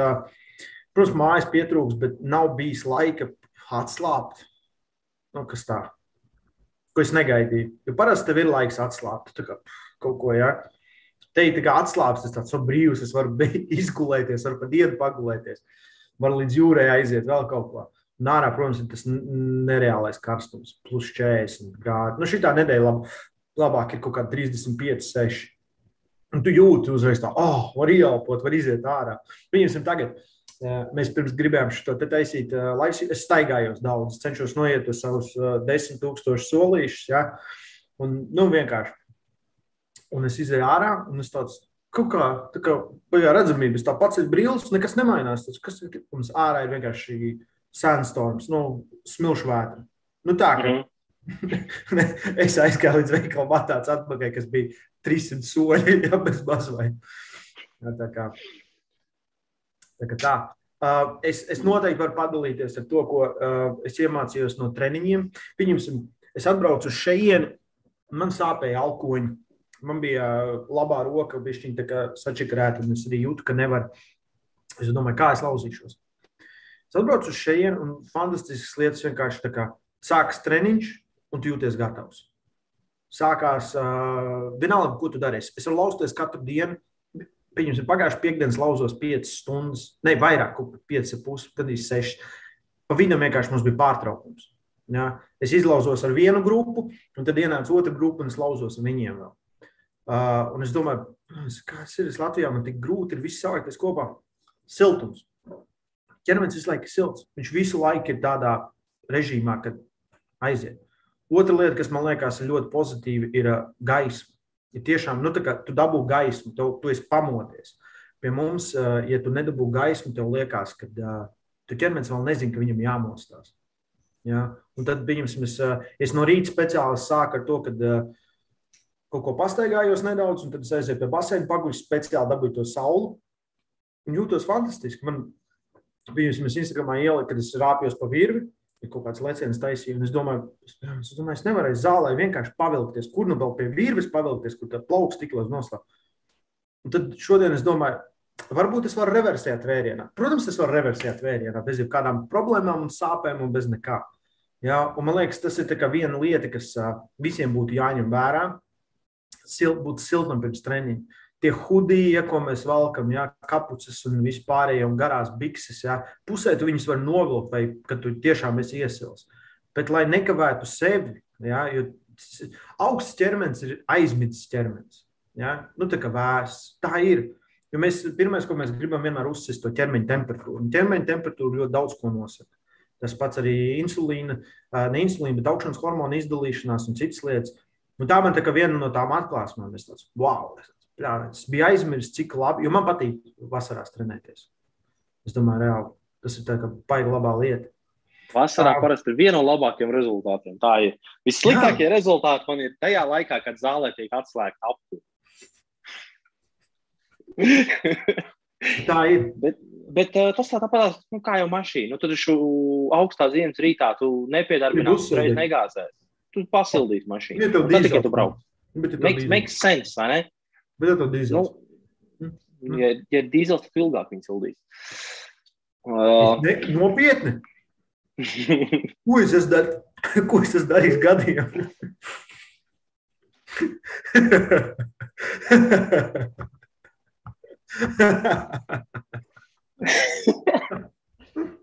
protams, mājas pietrūks, bet nav bijis laika atslābt. Nu, kas tā? Ko es negaidīju. Jo parasti tev ir laiks atslābt. Tā kā kaut ko, ja. Te ir atslābs, tas tāds so brīvs, es varu [laughs] izgulēties, varu pa dienu pagulēties. Varu līdz jūrai aiziet vēl kaut ko. Un ārā, protams, ir tas nereālais karstums, plus 40 grādi. Nu, šī tā nedēļa laba labāk ir kaut kāda 35, 6. Un tu jūti uzreiz tā, oh, var ieelpot, var iziet ārā. Pieņemsim, tagad mēs pirms gribējām šo te taisīt, laiks, es staigājos daudz, cenšos noiet uz savus 10,000 solīšus. Ja? Un, nu, vienkārši. Un es izēju ārā, un es tāds kaut kā, tā kā redzamības, tā pats ir brīvs, nekas nemainās. Tas, kas ir mums ārā, ir vienkārši sandstorms, nu, smilšu vētra. Nu, tā, ka, mm [laughs] es aizgāju līdz veikalam, atnācu atpakaļ, kas bija 300 soļi, [laughs] jau bez mazliet. Tā kā tā. Kā tā. Uh, es, es noteikti varu padalīties ar to, ko uh, es iemācījos no treniņiem. Pieņemsim, es atbraucu uz šejienu, man sāpēja alkoņi. Man bija uh, labā roka, bija viņa sačakarēta, un es arī jūtu, ka nevar. Es domāju, kā es lauzīšos. Es atbraucu uz šejienu, un fantastiskas lietas vienkārši kā sākas treniņš, un tu jūties gatavs. Sākās, uh, vienalga, ko tu darīsi. Es varu lausties katru dienu. Pieņemsim, pagājušajā piekdienas lauzos 5 stundas, ne vairāk, 5,5, tad ir 6. Pa viņam vienkārši mums bija pārtraukums. Ja? Es izlauzos ar vienu grupu, un tad ienāca otra grupa, un es lauzos ar viņiem vēl. Uh, un es domāju, kāds ir Latvijā, man tik grūti ir viss salikties kopā. Siltums. Ķermenis visu laiku ir silts. Viņš visu laiku ir tādā režīmā, kad aiziet. Otra lieta, kas man liekas ļoti pozitīva, ir uh, gaisma. Ja tiešām nu, tu dabū gaismu, tev, tu esi pamodies. Pie mums, uh, ja tu nedabū gaismu, tev liekas, ka uh, tu ķermenis vēl nezina, ka viņam jāmostās. Ja? Un tad, pieņemsim, es, es no rīta speciāli sāku ar to, ka kaut ko pastaigājos nedaudz, un tad es aizēju pie baseina, paguļu speciāli dabūju to sauli. Un jūtos fantastiski. Man, pieņemsim, es Instagramā ieliku, kad es rāpjos pa virvi ir kaut kāds leciens taisījums. Es domāju, es, domāju, es nevaru zālē vienkārši pavilkties, kur nu vēl pie virves pavilkties, kur tā plauks tik līdz noslēp. Un tad šodien es domāju, varbūt es varu reversēt vērienā. Protams, es varu reversēt vērienā bez jebkādām problēmām un sāpēm un bez nekā. Ja? Un man liekas, tas ir viena lieta, kas visiem būtu jāņem vērā. Sil, būt siltam pirms treniņa tie hudiji, ko mēs valkam, ja, kapuces un vispārējie un garās bikses. Ja, pusē tu viņus var novilkt, vai kad tu tiešām esi iesils. Bet, lai nekavētu sevi, ja, jo augsts ķermenis ir aizmidzis ķermenis. Ja, nu, tā kā vēsts, tā ir. Jo mēs, pirmais, ko mēs gribam, vienmēr uzsist to ķermeņa temperatūru. Un ķermeņa temperatūra ļoti daudz ko nosaka. Tas pats arī insulīna, ne insulīna, bet augšanas hormonu izdalīšanās un citas lietas. Nu, tā man tā kā viena no tām atklāsmēm. Es tāds, wow, Es biju aizmirsis, cik labi, jo man patīk vasarās trenēties. Es domāju, reāli, tas ir tā baigta labā lieta. Vasarā tā. parasti ir viena no labākajiem rezultātiem. Tā ir. Vissliktākie Jā. rezultāti man ir tajā laikā, kad zālē tiek atslēgta apkūra. [laughs] tā ir. Bet, bet uh, tas tā tāpat nu, kā jau mašīna. Nu, tad šo augstā ziemas rītā tu nepiedarbināsi, uzreiz negāzēsi. Tu pasildīsi mašīnu. Ja tad tikai tu brauc. Makes, makes sense, vai ne? Bet ja to dīzels. Nu, mm. ja, ja dīzels, tad ilgāk viņi sildīs. Uh, ne, nopietni. Ko es esmu darījis? [laughs] Ko es esmu darījis gadiem? [laughs]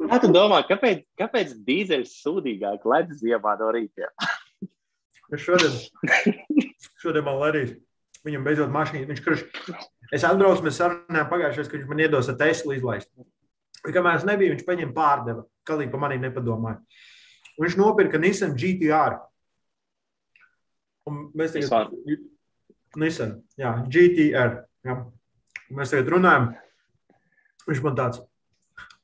Kā tu domā, kāpēc, kāpēc dīzeļs sūdīgāk ledus ziemā no rīta? šodien, šodien man arī Viņam beidzot mašīna, viņš kurš. Es atbraucu, mēs sarunājām pagājušajā, ka viņš man iedos ar Teslu izlaist. Kamēr es nebiju, viņš paņēma pārdeva. Kalīgi pa maniem nepadomāja. Un viņš nopirka Nissan GTR. Un mēs tagad. Nissan, jā, GTR. Jā. Un mēs tagad runājam. Viņš man tāds.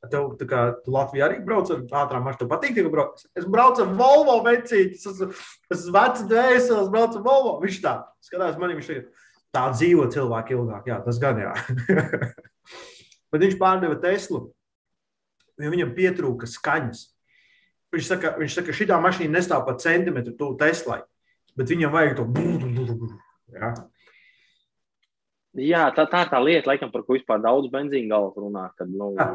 Tev, kā tu Latvijā arī brauc ar ātrām mašīnām, patīk, ka brauc. Es braucu ar Volvo vecīti, es esmu, es vecs dvēseles, braucu ar Volvo. Viņš tā, skatās manī, viņš tagad tā dzīvo cilvēki ilgāk, jā, tas gan jā. [laughs] Bet viņš pārdeva Teslu, jo viņam pietrūka skaņas. Viņš saka, viņš saka šī mašīna nestāv pa centimetru tuvu Teslai, bet viņam vajag to būdu. Jā. Jā, tā, tā ir tā lieta, laikam, par ko vispār daudz benzīna galvas runā. Kad, nu, jā.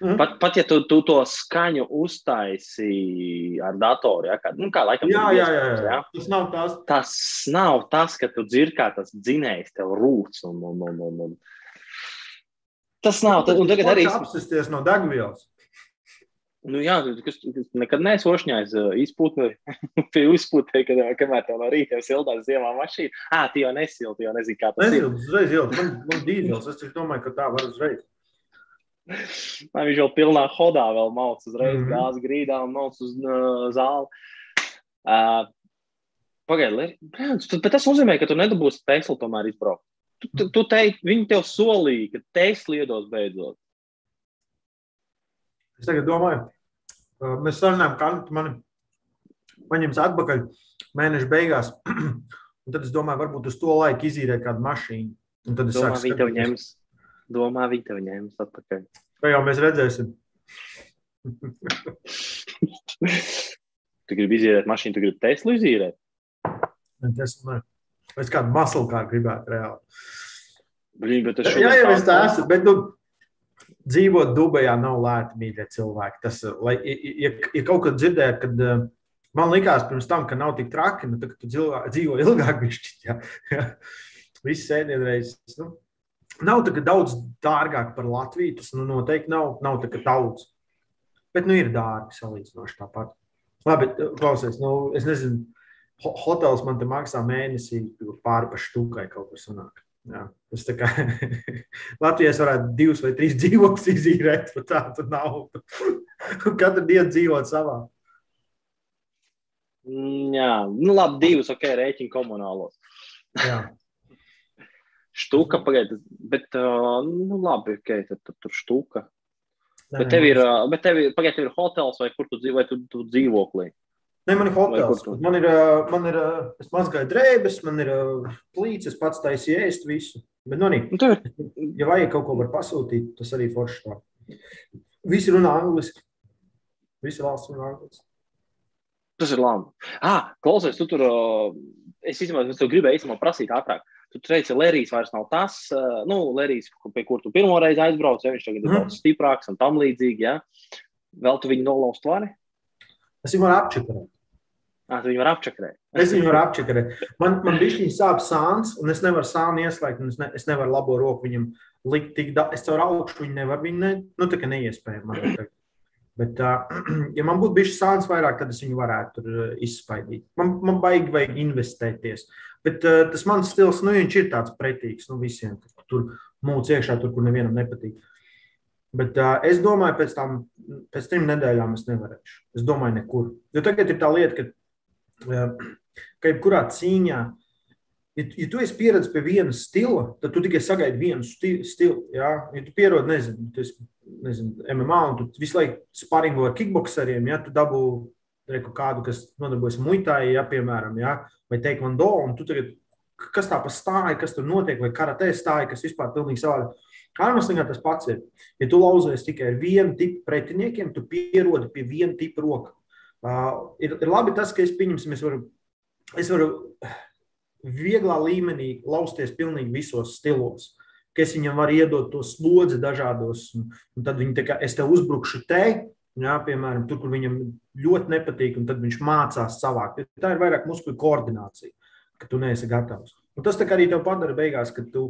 Mm. Pat, pat ja tu, tu to skaņu uztaisīji ar datoru, ja, kā, nu, kā laikam, jā, jā, jā, jā. Ja? tas nav tas. Tas nav tas, ka tu dzirdi, kā tas dzinējs tev rūc. Un, un, un, un, un. Tas nav. Tad, un tagad arī apsisties no degvielas. Nu, jā, kas, kas nekad neesmu ošņājis izpūtē, [laughs] pie izpūtē, kad kamēr tev no rīta jau sildās ziemā mašīna. Ā, tu jau nesilti, jau nezini, kā tas Nesildi, ir. Uzreiz jau, man, man dīzels, es domāju, ka tā var uzreiz. [laughs] Lai viņš jau pilnā hodā vēl mauc uzreiz mm -hmm. gāzes grīdā un mauc uz uh, zāli. Uh, Pagaidiet, bet tas nozīmē, ka tu nedabūsi Teslu tomēr izbraukt. Tu, tu, tu teici, viņi tev solīja, ka Tesla iedos beidzot. Es tagad domāju, uh, mēs sarunājam, ka mani paņems atpakaļ mēneša beigās. [clears throat] Un tad es domāju, varbūt uz to laiku izīrēt kādu mašīnu. Un tad es Domā, saku, viņi tev ņems domā, viņi tev ņēmis atpakaļ. Kā jau mēs redzēsim. [laughs] tu gribi izīrēt mašīnu, tu gribi Teslu izīrēt? Tas man. Es kādu maslu kā gribētu reāli. Blīn, bet tas jā, jā, es tā esmu, bet nu, dzīvot Dubajā nav lēti, mīļie cilvēki. Tas, lai, ja, ja kaut kad dzirdēt, kad uh, man likās pirms tam, ka nav tik traki, nu, tad, kad tu dzīvo, ilgāk, [laughs] bišķi, jā, jā. [laughs] Visi sēdienreizes, nu, Nav tā, daudz dārgāk par Latviju. Tas nu, noteikti nav, nav tā, daudz. Bet nu, ir dārgi salīdzinoši tāpat. Labi, klausies, nu, es nezinu, hotels man te maksā mēnesī pāri pa štukai kaut kas sanāk. Jā, tas tā kā [laughs] Latvijas varētu divus vai trīs [laughs] dzīvokļus izīrēt par tādu naudu. Katru dienu dzīvot savā. Mm, jā, nu labi, divus, ok, rēķini komunālos. Jā. [laughs] Štuka, pagaidiet, bet, uh, nu, labi, ok, tad, tad tur štuka. Nē, bet tev ir, uh, bet tev ir, pagaidiet, tev ir hotels vai kur tu dzīvo, vai tu, tu dzīvoklī? Nē, man ir hotels. Tu... Man ir, uh, man ir, es mazgāju drēbes, man ir plīts, es pats taisīju ēst visu. Bet, nu, nu, tev... ja vajag kaut ko var pasūtīt, tas arī forši tā. Visi runā angliski. Visi valsts runā angliski. Tas ir labi. Ah, klausies, tu tur, uh, es īstenībā, es tev gribēju īstenībā prasīt ātrāk. Tu teici, Lērijs vairs nav tas, uh, nu, Lērijs, pie kur tu pirmo reizi aizbrauc, ja viņš tagad ir mm. daudz stiprāks un tam līdzīgi. Ja? Vēl tu viņu nolaust vari? Es viņu varu apčakarēt. Ah, viņu var apčakarēt. es viņu varu apčakarēt. Man, man bija šī sāpes sāns, un es nevaru sāni ieslēgt, un es, ne, es nevaru labo roku viņam likt tik daudz. Es caur augšu viņu nevaru, viņa ne, nu, tā kā neiespējami. Bet, uh, [clears throat] ja man būtu bijis sāns vairāk, tad es viņu varētu izspaidīt. Man, man baigi vajag investēties. Bet uh, tas mans stils, nu, viņš ir tāds pretīgs nu, visiem. Tur mūcis iekšā, tur, kur nevienam nepatīk. Bet uh, es domāju, pēc tam, pēc trim nedēļām es nevarēšu. Es domāju, nekur. Jo tagad ir tā lieta, ka, uh, ka jebkurā cīņā, ja, ja tu esi pieredzējis pie viena stila, tad tu tikai sagaidi vienu sti stilu. Ja, ja tu pierodi, nezinu, tu esi, nezinu, MMA un tu visu laiku sparingo ar kickboxeriem, ja tu dabū reku, kādu, kas nodarbojas muitai, ja, piemēram, ja, vai teikvando, un tu tagad, kas tā pa stāja, kas tur notiek, vai karatē stāja, kas vispār pilnīgi savādi. Ārmeslīgā tas pats ir. Ja tu lauzies tikai ar vienu tipu pretiniekiem, tu pierodi pie viena tipa roka. Uh, ir, ir labi tas, ka es pieņemsim, es varu, es varu vieglā līmenī lausties pilnīgi visos stilos ka es viņam varu iedot to slodzi dažādos, un, un tad viņi tā kā es tev uzbrukšu te, Jā, piemēram, tur, kur viņam ļoti nepatīk, un tad viņš mācās savākt. Tā ir vairāk muskuļu koordinācija, ka tu neesi gatavs. Un tas arī tev padara beigās, ka tu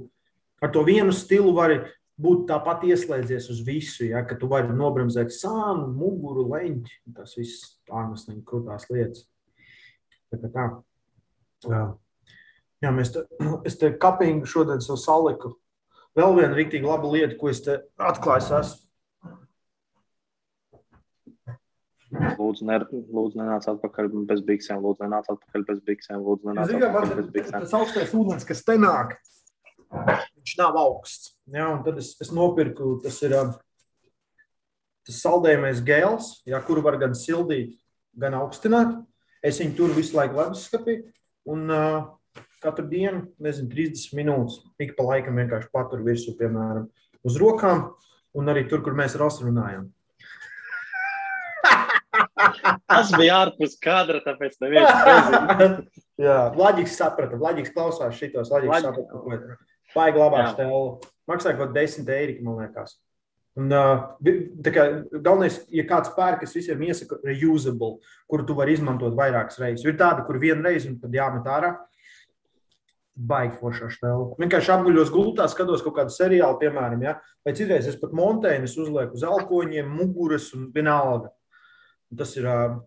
ar to vienu stilu vari būt tāpat ieslēdzies uz visu, ja, ka tu vari nobremzēt sānu, muguru, leņķi. Tas viss ārmeslīgi krūtās lietas. Tā tā. Jā. Jā, mēs te, [clears throat] es te kapingu šodien sev saliku. Vēl viena rīktīgi laba lieta, ko es te atklāju, esmu Lūdzu, ne, lūdzu nenāc atpakaļ bez biksēm, lūdzu, nenāc atpakaļ bez biksēm, lūdzu, nenāc Zini, kā atpakaļ bez biksēm. tas augstais ūdens, kas te nāk, viņš nav augsts. Jā, un tad es, es nopirku, tas ir um, tas saldējumais gēls, jā, kuru var gan sildīt, gan augstināt. Es viņu tur visu laiku leduskapī. Un uh, katru dienu, nezinu, 30 minūtes, ik pa laikam vienkārši patur virsū, piemēram, uz rokām, un arī tur, kur mēs ar Osu runājam. [laughs] Tas bija ārpus kadra, tāpēc neviens nezina. [laughs] Jā, Latvijas saprata, Latvijas klausās šitos, Latvijas saprata, ko Baigi labā stēlu. Maksā kaut 10 eiro, man liekas. Un, kā, galvenais, ja kāds pērk, es visiem iesaku reusable, kuru tu vari izmantot vairākas reizes. Ir tāda, kur vienu reizi un tad jāmet ārā. Baigi foršā stēlu. Vienkārši apguļos gultā, skatos kaut kādu seriālu, piemēram, ja? vai citreiz es pat montēju, es uzlieku uz elkoņiem, muguras un vienalga. Un tas ir, uh,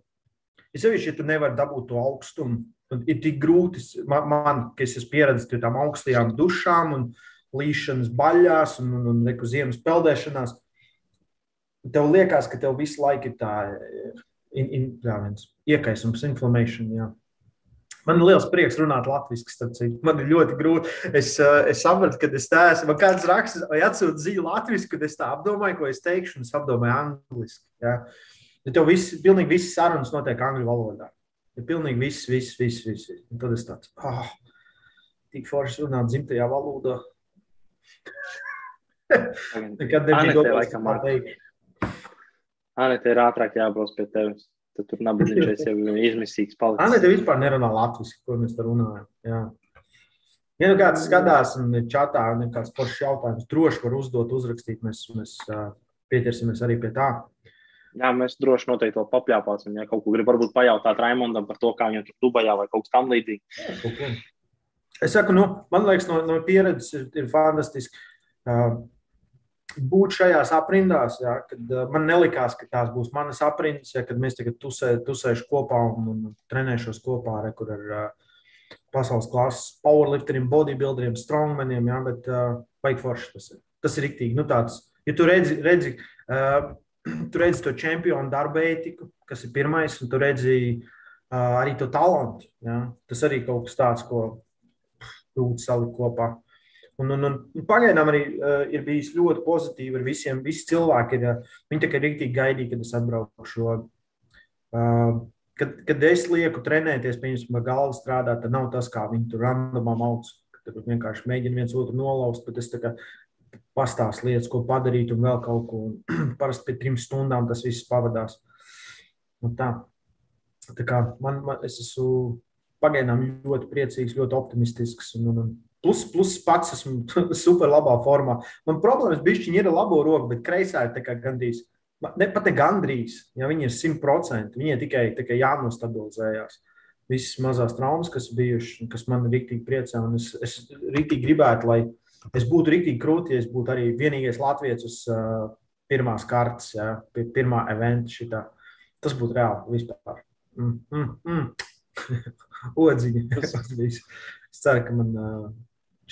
ir sevišķi, ja tu nevari dabūt to augstumu. Tad ir tik grūti, man, man ka es esmu pieredzējis pie tām augstajām dušām un līšanas baļās un, un, un reku ziemas peldēšanās. Tev liekas, ka tev visu laiku ir tā in, in, jā, viens iekaisums, inflammation. Jā. Man ir liels prieks runāt latviešu. Man ir ļoti grūti. Es, uh, es sapratu, ka es tā esmu. Man kāds raksta, vai atsūta ziņu latviešu, kad es tā apdomāju, ko es teikšu, un es apdomāju angliski. Ja tev viss, pilnīgi viss sarunas notiek angļu valodā. Ir pilnīgi viss, viss, viss. viss. Un tad es tāds, ah, tik forši runāt dzimtajā valodā. [laughs] Nekad nebija domāts, kā māk. teikt. Anē, te ir ātrāk jābrauc pie tevis. Tad tur nabadzīgais [laughs] jau izmisīgs palicis. te vispār nerunā latviešu, ko mēs te runājam. Jā. Ja nu kāds skatās un čatā ir kāds foršs jautājums, droši var uzdot, uzrakstīt. Mēs, mēs pieķersimies arī pie tā. Jā, mēs droši noteikti vēl papļāpāsim. Ja kaut ko grib varbūt pajautāt Raimondam par to, kā viņam tur Dubajā vai kaut kas tam līdzīgs. Es saku, nu, man liekas, no, no pieredzes ir, ir fantastiski. Uh, būt šajās aprindās, ja, kad uh, man nelikās, ka tās būs manas aprindas, ja, kad mēs tagad tusē, tusēšu kopā un, un trenēšos kopā ar, kur ar uh, pasaules klases powerlifteriem, bodybuilderiem, strongmaniem, ja, bet uh, vajag forši tas ir. Tas ir riktīgi. Nu, tāds, ja tu redzi, redzi, uh, [clears throat] tu redzi to čempionu darba ētiku, kas ir pirmais, un tu redzi uh, arī to talantu, ja, tas arī kaut kas tāds, ko grūti salikt kopā. Un, un, un pagaidām arī uh, ir bijis ļoti pozitīvi ar visiem. Visi cilvēki ir, uh, viņi tikai rīktīgi gaidīja, kad es atbraukšu. Uh, kad, kad es lieku trenēties, piemēram, galva strādāt, tad nav tas, kā viņi tur randomā mauc. Tad vienkārši mēģina viens otru nolauzt, bet es tā kā pastāstu lietas, ko padarīt un vēl kaut ko. Un [clears throat] Parasti pēc trim stundām tas viss pavadās. Un tā. Tā kā man, man es esmu pagaidām ļoti priecīgs, ļoti optimistisks. Un, un, un plus, plus pats esmu [laughs] super labā formā. Man problēmas bišķiņi ir labo roku, bet kreisā ir gandrīz. Ne pat ne gandrīz, ja viņi ir 100%. Viņai tikai, tikai jānostabilizējās. Visas mazās traumas, kas bijušas, kas man rīktīgi priecē. Un es, es rīktīgi gribētu, lai es būtu rīktīgi krūti, ja es būtu arī vienīgais latviečs uz uh, pirmās kartes, ja, pirmā eventa šitā. Tas būtu reāli vispār. Mm, mm, mm. [laughs] Odziņa. [laughs] es ceru, ka man uh,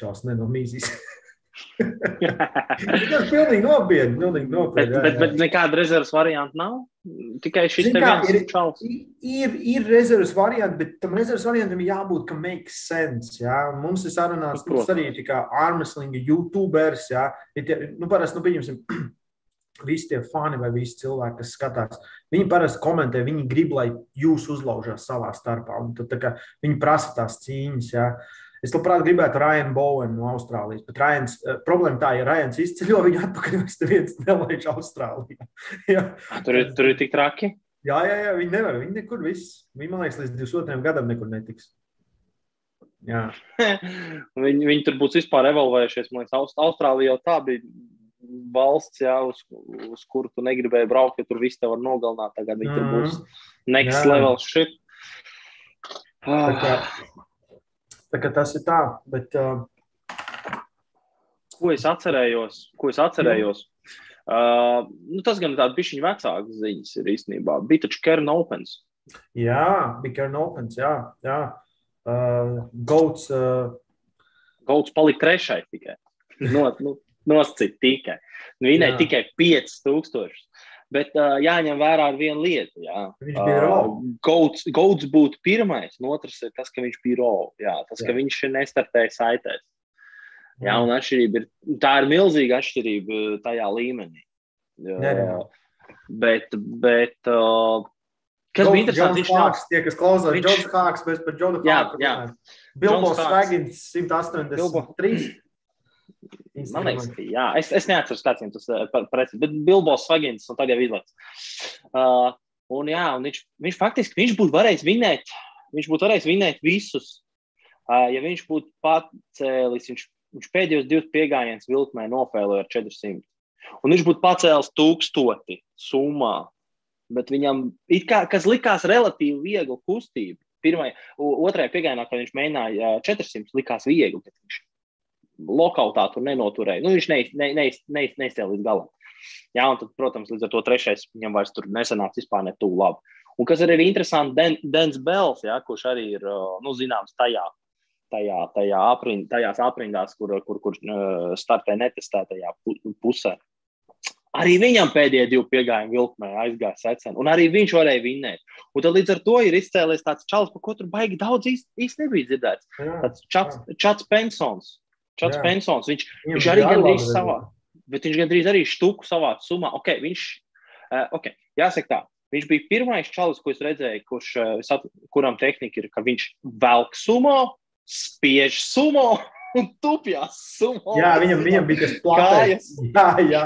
čels nenomīzīs. [laughs] Tas pilnīgi nopietni. Pilnīgi Bet, nopietni jā, bet, jā. bet nekāda rezerves varianta nav. Tikai šis Zini te kā, ir- čals. Ir, ir rezerves variants, bet tam rezerves variantam jābūt, ka makes sense. Jā. Mums ir sarunāts, mums arī ir kā ārmeslinga YouTubers. Jā. Ir tie, nu, parasti, nu, pieņemsim, [clears throat] visi tie fani vai visi cilvēki, kas skatās, viņi parasti komentē, viņi grib, lai jūs uzlaužat savā starpā. Un Tad, tā kā, viņi prasa tās cīņas. Jā. Es labprāt gribētu Ryan Bowen no Austrālijas, bet Ryans, uh, problēma tā, ja Ryans izceļo viņu atpakaļ, [laughs] viņš neviens nelaiž Austrālijā. [laughs] Jā. Tur ir, tur ir tik traki. Jā, jā, jā, viņi nevar. Viņi nekur viss. Viņi, man liekas, līdz 22. gadam nekur netiks. [laughs] Viņi, viņi tur būs vispār evolvējušies. Man liekas, Aust- Austrālija jau tā bija valsts, jā, uz, uz kuru tu negribēji braukt, jo tur viss te var nogalināt. Tagad viņi tur Mhm. būs next Jā. level shit. Ah, kā, tā kā tas ir tā. Bet, uh, Ko es atcerējos? Ko es atcerējos? Uh, nu, tas gan tāds bišķiņu vecāks ziņas ir īstenībā. Bija taču Kern Opens. jā, Big Air Opens, jā. jā. Uh, Goats, uh, Gauts palika trešais tikai. No, nu, noscīt tikai. Nu, Viņai tikai 5000. Bet uh, jāņem vērā viena lieta. Jā. Viņš bija Rau. Gauts, Gauts būtu pirmais, un otrs ir tas, ka viņš bija Rau. Jā, tas, jā. ka viņš nestartēja saitēs. Jā, un atšķirība ir, tā ir milzīga atšķirība tajā līmenī. Jā, jā. Bet, bet uh, kas bija interesanti, viņš nāks, tie, kas klausās, viņš... Džons Hāks, mēs par Džonu Hāku. Jā, jā. Bilbo Svagins 183. Bilbo. Man liekas, ka jā, es, es neatceros, kāds viņam tas ir precīzi, bet Bilbos Svagins un tagad jau izlaists. Uh, un jā, un viņš, viņš faktiski viņš būtu varējis vinēt, viņš būtu varējis vinēt visus. Uh, ja viņš būtu pacēlis, viņš, viņš pēdējos divus piegājienus vilkmē nofēloja ar 400. Un viņš būtu pacēlis tūkstoti summā. Bet viņam, kā, kas likās relatīvi viegli kustība, pirmajā, otrajā piegājienā, kad viņš mēģināja 400, likās viegli. Viņš lokautā tur nenoturēja. Nu, viņš neizcēlīja ne, ne, ne, ne, līdz galam. Jā, un tad, protams, līdz ar to trešais viņam vairs nesanāca vispār ne tuvu labi. Un kas arī ir interesanti, Den, Dens Bels, jā, kurš arī ir nu, zināms tajā, tajā, tajā aprind, tajās aprindās, kur, kur, kur startē netestētajā pusē. Arī viņam pēdējie divi piegājumi vilkmē aizgāja secen, un arī viņš varēja vinēt. Un tad līdz ar to ir izcēlies tāds čalis, par ko tur baigi daudz īsti īst nebija dzirdēts. Tāds čats, čats Pensons, Čats Jā. Pensons, viņš, Viņam viņš arī gandrīz savā, bet viņš gandrīz arī štuku savā summā. Okay, viņš, uh, okay, jāsaka tā, viņš bija pirmais čalis, ko es redzēju, kurš, uh, kuram tehnika ir, ka viņš velk sumo, spiež sumo [laughs] un tupjās sumo. Jā, viņam, viņam bija tas plāns. [laughs] Jā, jā.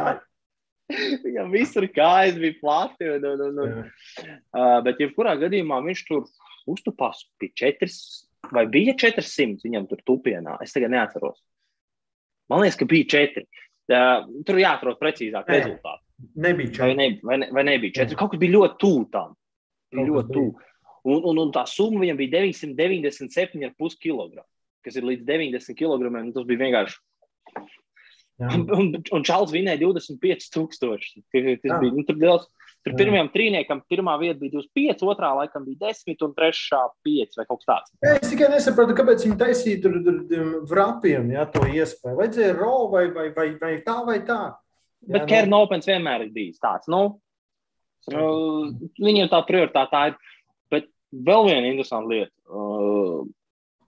Viņam visur kājas bija plati. Un, un, un, un. Uh, bet, jebkurā gadījumā, viņš tur uztupās pie 400 vai bija 400 viņam tur tupienā. Es tagad neatceros. Man liekas, ka bija četri. Uh, tur jāatrod precīzāk Nē, rezultāti. Nebija četri. Vai, ne, vai, ne, vai nebija četri? Kaut kas bija ļoti tuvu tam. Bija ļoti tuvu. Un, un, un tā summa viņam bija 997,5 kg. Kas ir līdz 90 kg. Tas bija vienkārši. Jā. Un, un, Čāls vinēja 25,000. Tas bija nu, liels. Tur Jā. pirmajam trīniekam pirmā vieta bija 25, otrā laikam bija 10, un trešā 5 vai kaut kas tāds. Jā, es tikai nesaprotu, kāpēc viņi taisīja tur, tur, tur vrapiem ja, to iespēju. Vajadzēja ro vai, vai, vai, vai tā vai tā. Jā, Bet Kern no... Opens vienmēr ir bijis tāds. Nu, uh, viņiem tā prioritāte tā ir. Bet vēl viena interesanta lieta. Uh,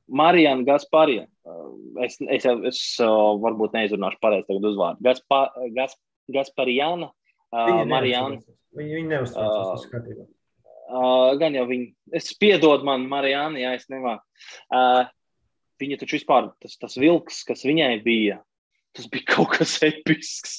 Marijana Gasparija. Uh, es, es, es, es uh, varbūt neizrunāšu pareizi tagad uzvārdu. Gaspa, Gas, Gasparijana. Uh, Marijana. Viņi, viņi neuztraucās, tas skatībā. Uh, gan jau viņi, es piedodu man, Marijāni, ja es nemāku. Uh, viņa taču vispār, tas, tas vilks, kas viņai bija, tas bija [laughs] kaut kas episks.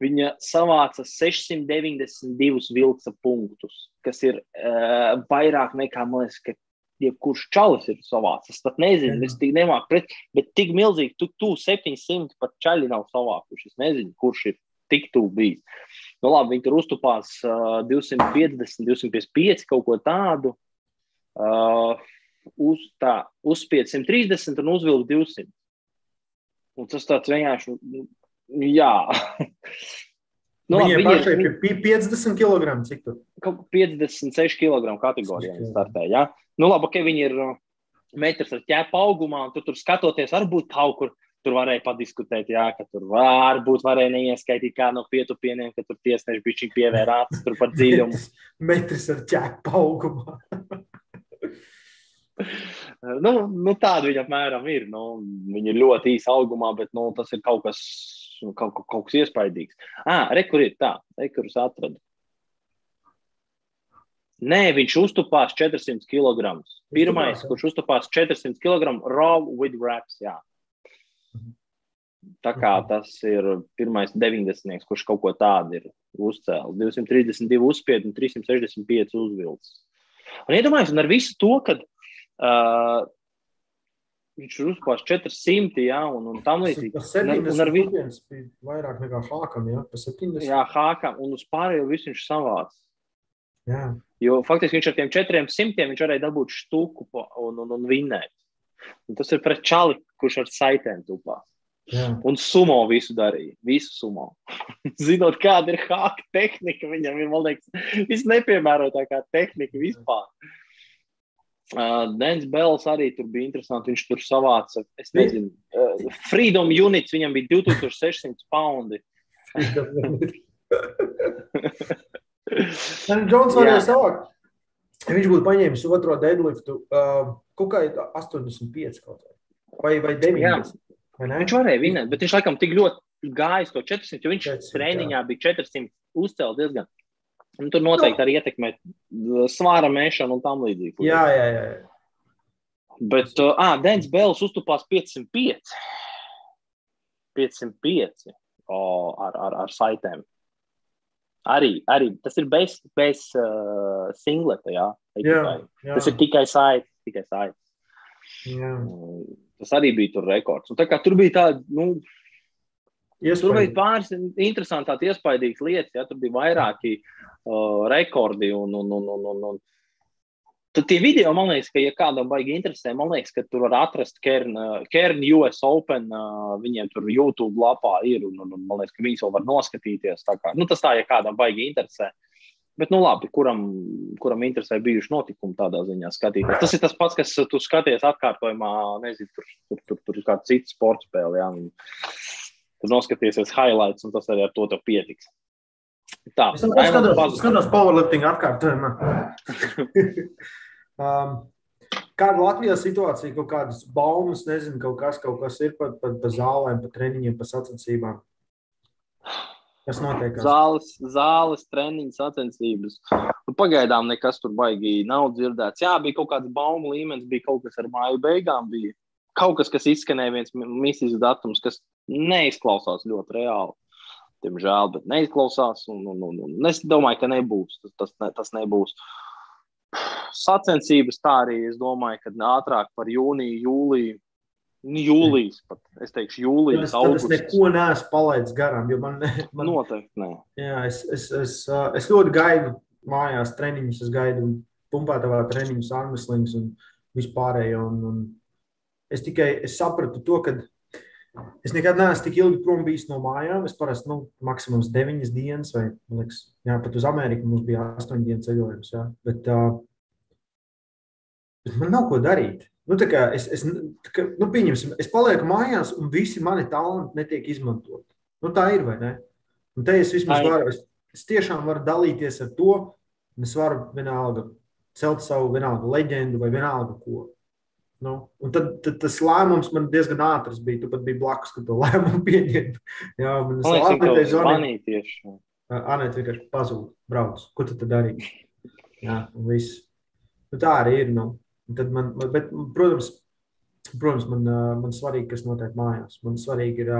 Viņa savāca 692 vilka punktus, kas ir uh, vairāk nekā, man liekas, ka jebkurš čalis ir savācis. Es pat nezinu, es tik nemāku pret, bet tik milzīgi, tu, tu 700 pat čaļi nav savākuši. Es nezinu, kurš ir tik tuvu bijis. Nu, labi, viņi tur uztupās uh, 250, 255 kaut ko tādu. Uh, uz, tā, uzspied 130 un uzvilka 200. Un tas tāds vienkārši, jā. [laughs] Nu, Viņiem labi, pašai ir 50 kg. Cik tur? Kaut 56 kg kategorijā viņi startē. Ja? Nu, labi, ka okay, viņi ir metrs ar ķēpu augumā, un tu tur skatoties, varbūt kaut kur Tur varēja padiskutēt, jā, ka tur varbūt varēja neieskaitīt kādu no pietupieniem, ka tur tiesneši bija pievērāts tur par dziļumu. [laughs] Metrs ar ķēpu augumā. [laughs] nu, nu, tāda viņa apmēram ir. Nu, viņa ir ļoti īsa augumā, bet nu, tas ir kaut kas, kaut, kaut, kaut kas iespaidīgs. Ah, re, kur ir tā, re, kurus atradu. Nē, viņš uztupās 400 kg. Pirmais, kurš uztupās 400 kg, raw with wraps. Jā. Tā kā tas ir pirmais 90. kurš kaut ko tādu ir uzcēlis. 232 uzspiedu un 365 uzvilcis. Un iedomājieties, un ar visu to, ka uh, viņš ir uzpārs 400, jā, un, un tam līdzīgi. Tas 70 un ar visu bija vairāk nekā Hākam, jā, pa 70. Jā, Hākam, un uz pārējo visu viņš savāc. Jā. Jo faktiski viņš ar tiem 400 viņš varēja dabūt štuku un, un, un vinēt. Un tas ir pret čali, kurš ar saitēm tupās. Jā. Un sumo visu darīja. Visu sumo. [laughs] Zinot, kāda ir hāka tehnika, viņam ir, man liekas, visnepiemērotākā tehnika vispār. Uh, Dens Bels arī tur bija interesanti. Viņš tur savāca, es nezinu, uh, Freedom Units, viņam bija 2600 poundi. [laughs] Džons varēja sākt. Viņš būtu paņēmis otro deadliftu, uh, kaut kā 85 kaut vai. Vai, vai 90. Vai viņš varēja vinēt, bet viņš laikam tik ļoti gājis to 400, jo viņš 400, treniņā jā. bija 400 uzcēlis diezgan. Un tur noteikti no. arī ietekmē svāra mēšanu un tam līdzīgi. Jā, jā, jā. Bet, uh, ah, Dens Bēls uztupās 505. 505 o, ar, ar, ar saitēm. Arī, arī tas ir bez, bez uh, singleta. Jā, jā, jā. Tas ir tikai saites. Tikai saites. Jā. Tas arī bija tur rekords. Un tā kā tur bija tāda, nu, Iespaidīgi. Tur bija pāris interesantas, iespaidīgas lietas. Ja? Tur bija vairāki uh, rekordi. Un, un, un, un, un, un. Tad tie video, man liekas, ka, ja kādam baigi interesē, man liekas, ka tur var atrast Kern, Kern US Open. Uh, viņiem tur YouTube lapā ir. Un, un, un man liekas, ka viņas vēl var noskatīties. Tā kā, nu, tas tā, ja kādam baigi interesē. Bet, nu, labi, kuram, kuram interesē bijuši notikumi tādā ziņā skatīties. Tas ir tas pats, kas tu skaties atkārtojumā, nezinu, tur, tur, tur, tur ir kāda cita sporta spēle. Ja? Tad noskatīsies highlights, un tas arī ar to pietiks. Tā, es skatos, skatos powerlifting atkārtojumā. [laughs] um, Kāda Latvijas situācija, kaut kādas baumas, nezinu, kaut kas, kaut kas ir par pa, pa zālēm, pa treniņiem, pa sacensībām? Kas notiek? Zāles, zāles treniņu sacensības. Nu, pagaidām nekas tur baigi nav dzirdēts. Jā, bija kaut kāds baumu līmenis, bija kaut kas ar māju beigām. Bija kaut kas, kas izskanēja viens misijas datums, kas neizklausās ļoti reāli. Diemžēl, bet neizklausās. Un, un, un, un es domāju, ka nebūs. Tas, tas, ne, tas nebūs. Sacensības tā arī es domāju, ka ātrāk par jūniju, jūliju. Nu, jūlijas pat. Es teikšu, jūlijas. Es, es neko neesmu palaidis garām. Man, man, Noteikti nē. Jā, es, es, es, es ļoti gaidu mājās treniņus. Es gaidu pumpētavā treniņus, armslings un vispārējo. Un, un Es tikai es sapratu to, ka es nekad neesmu tik ilgi prom bijis no mājām. Es parasti nu, maksimums 9 dienas, vai liekas, jā, pat uz Ameriku mums bija 8 dienas ceļojums. Jā, bet, uh, bet man nav ko darīt. Nu, es, es, kā, nu, es palieku mājās, un visi mani talanti netiek izmantoti. Nu, tā ir, vai ne? Un te es vismaz varu, es, es tiešām varu dalīties ar to, un es varu vienalga celt savu vienalga leģendu vai vienalga ko. Nu, un tad, tad tas lēmums man diezgan ātrs bija. Tu pat biji blakus, kad to lēmumu [laughs] pieņēmi. Jā, man tas bija tieši. Anēta vienkārši pazuda, brauc. Ko tu tad darīji? Jā, un viss. Nu, tā arī ir. Nu. Tad man, bet, protams, protams man, man svarīgi, kas notiek mājās. Man svarīgi ir,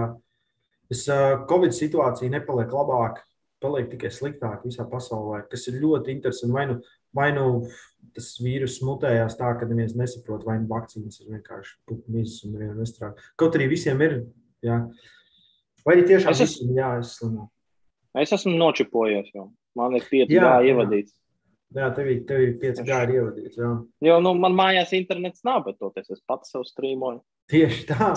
es Covid situācija nepaliek labāk, paliek tikai sliktāk visā pasaulē, kas ir ļoti interesanti. Vai nu, vai nu tas vīrus mutējās tā, ka neviens nesaprot, vai nu vakcīnas ir vienkārši putnīs un nevienam nestrādā. Kaut arī visiem ir, jā. Vai arī tiešām es esmu, jā, es slimo. Es esmu nočipojies jau. Man ir pieci jā, gāji ievadīts. Jā, tev tev ir pieci gāji ievadīts, jā. Jo, nu, man mājās internets nav, bet toties es pats sev strīmoju. Tieši tā,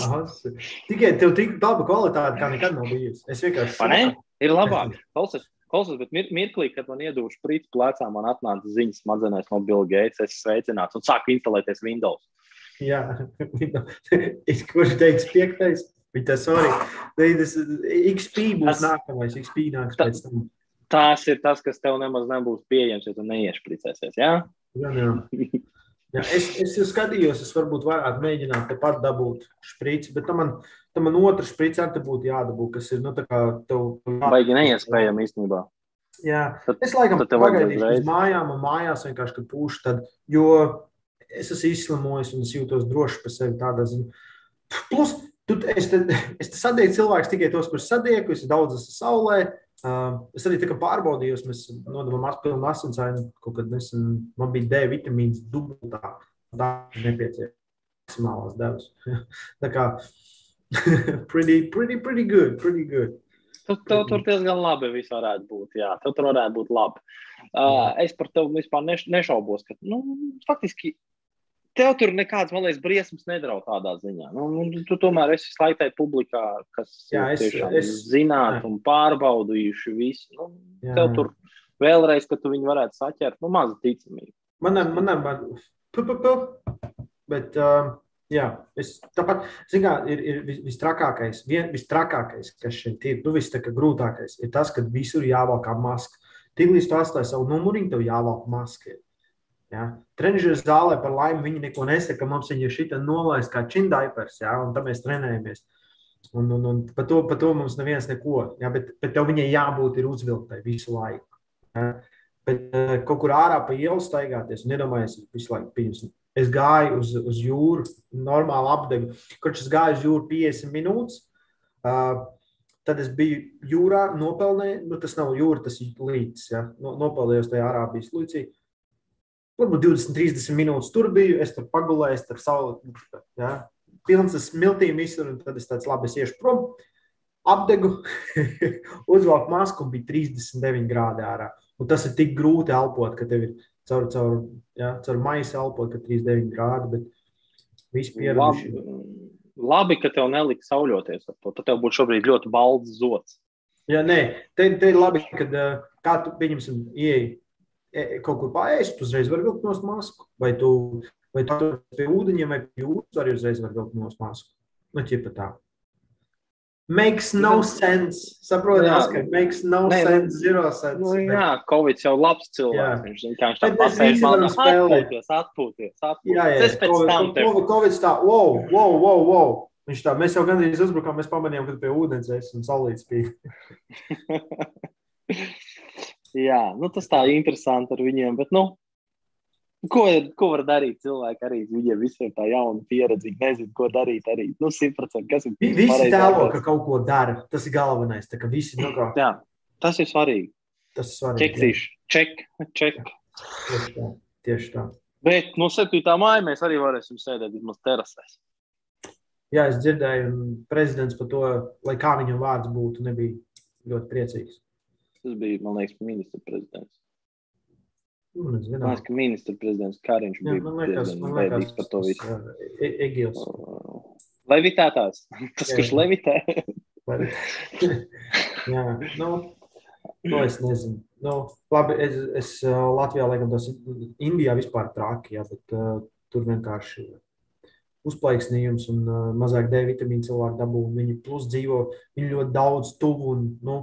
tikai tev tik laba kvalitāte, kā nekad nav bijusi. Es vienkārši. Pane? Ir labāk. Klausies, Klausos, bet mir mirklī, kad man iedūš prīts plecā, man atnāca ziņas smadzenēs no Bill Gates, es sveicināts un sāku instalēties Windows. Jā, [laughs] kurš teiks piektais? Viņa tas arī. Tas XP būs tas, nākamais, XP nāks pēc tam. Tas ir tas, kas tev nemaz nebūs pieejams, ja tu neiešpricēsies, jā? Jā, jā. [laughs] jā es, es skatījos, es varbūt varētu mēģināt tepat dabūt šprici, bet tam man, Tam man otrs šprits arī būtu jādabū, kas ir, nu, tā kā tev. Baigi neiespējami īstenībā. Jā, tad, es laikam pagaidīšu uz mājām un mājās vienkārši, kad pūšu tad, jo es esmu izslimojis un es jūtos droši par sevi tādā ziņā. Plus, tu, es, te, [laughs] es te sadieku cilvēkus tikai tos, kurus sadieku, es daudz esmu saulē. Es arī pārbaudīju, mēs nodevām pilnu asinsainu, kaut kad nesen man bija D vitamīns dubultā. Tā ir nepieciešama maksimālās devas. [laughs] tā kā [laughs] pretty, pretty, pretty good. Pretty good. Tu, tev tur diezgan labi viss varētu būt. Jā, tev tur varētu būt labi. Uh, es par tevi vispār neš, nešaubos, ka, nu, faktiski, tev tur nekādas, man liekas, briesmas nedraud tādā ziņā. Nu, nu, tu tomēr esi slaitai publikā, kas jā, es, es, zināt jā. un pārbaudījuši visu. Nu, jā. tev tur vēlreiz, ka tu viņu varētu saķert, nu, maza ticamība. Manam, manam, man, pu, pu, pu. bet uh, Jā, es, tāpat, kā, ir, ir vistrakākais, vien, vistrakākais, kas šeit ir, nu, viss tā kā grūtākais, ir tas, ka visur jāvelk maska. Tiklīdz tu atstāji savu numuriņu, tev jāvelk maska. Ja? Trenižera zālē par laimi viņi neko nesaka, mums viņa šita nolaist kā čindaipers, ja? un tam mēs trenējamies. Un, un, un par, to, par to mums neviens neko, ja? bet, bet tev viņai jābūt uzvilktai visu laiku. Ja? Bet uh, kaut kur ārā pa ielu staigāties un iedomājieties, visu laiku pieņemsim Es gāju uz, uz jūru, normāli apdegu. Kurš es gāju uz jūru 50 minūtes. Uh, tad es biju jūrā, nopelnīju, nu, tas nav jūra, tas ir līdzi. Ja? No, nopelnījos tajā Arābijas līcī. Varbūt 20, 30 minūtes tur biju, es tur pagulēju, tur saule, ja? pilns ar smiltīm visur, un tad es tāds labi, es iešu prom, apdegu, [laughs] uzvelku masku un bija 39 grādi ārā. Un tas ir tik grūti elpot, ka tev ir caur, caur, ja, caur maisa elpot, ka 39 grādi, bet viss pieraduši. Labi, labi, ka tev nelika sauļoties ar to. Tad tev būtu šobrīd ļoti balds zots. Jā, nē, te, te ir labi, kad kā tu, pieņemsim, ieeji kaut kur paēst, uzreiz var vilkt no masku, vai tu, vai tu pie ūdeņiem vai pie jūras arī uzreiz var vilkt no masku. Nu, ķipa tā. Makes no sense. Saprotiet, ka makes no ne, sense, zero sense. Nu. Jā, Covid jau labs cilvēks. Viņš vienkārši tā pasēž man atpūties, atpūties, atpūties. Jā, jā, es pēc COVID, tam tev. Covid tā, wow, wow, wow, wow. Viņš tā, mēs jau gandrīz uzbrukām, mēs pamanījām, ka pie ūdens un salīdz pie. Jā, nu tas tā interesanti ar viņiem, bet, nu, Ko, ko var darīt cilvēki? Arī viņiem visiem tā jauna pieredze, nezinu, ko darīt. Arī nu, 100%. Kas ir visi tēlo, ka kaut ko dara. Tas ir galvenais. Visi, nu, kā... jā, tas ir svarīgi. Tas ir svarīgi. Čeksīšu. Ček, ček. Tieši tā. Tieši tā. Bet no 7. māja mēs arī varēsim sēdēt vismaz terasēs. Jā, es dzirdēju, un prezidents par to, lai kā viņam vārds būtu, nebija ļoti priecīgs. Tas bija, man liekas, ministra prezidents. Nu, man liekas, ka ministra prezidents Kāriņš jā, bija liekas, par to visu. E Egils. Levitētājs. [laughs] Tas, jā, kurš levitē. [laughs] jā, nu, nu, es nezinu. Nu, labi, es, es Latvijā, laikam, tas Indijā vispār traki, jā, bet uh, tur vienkārši uzplaiksnījums un uh, mazāk D vitamīnu cilvēku dabū. Viņi plus dzīvo, viņi ļoti daudz tuvu un, nu,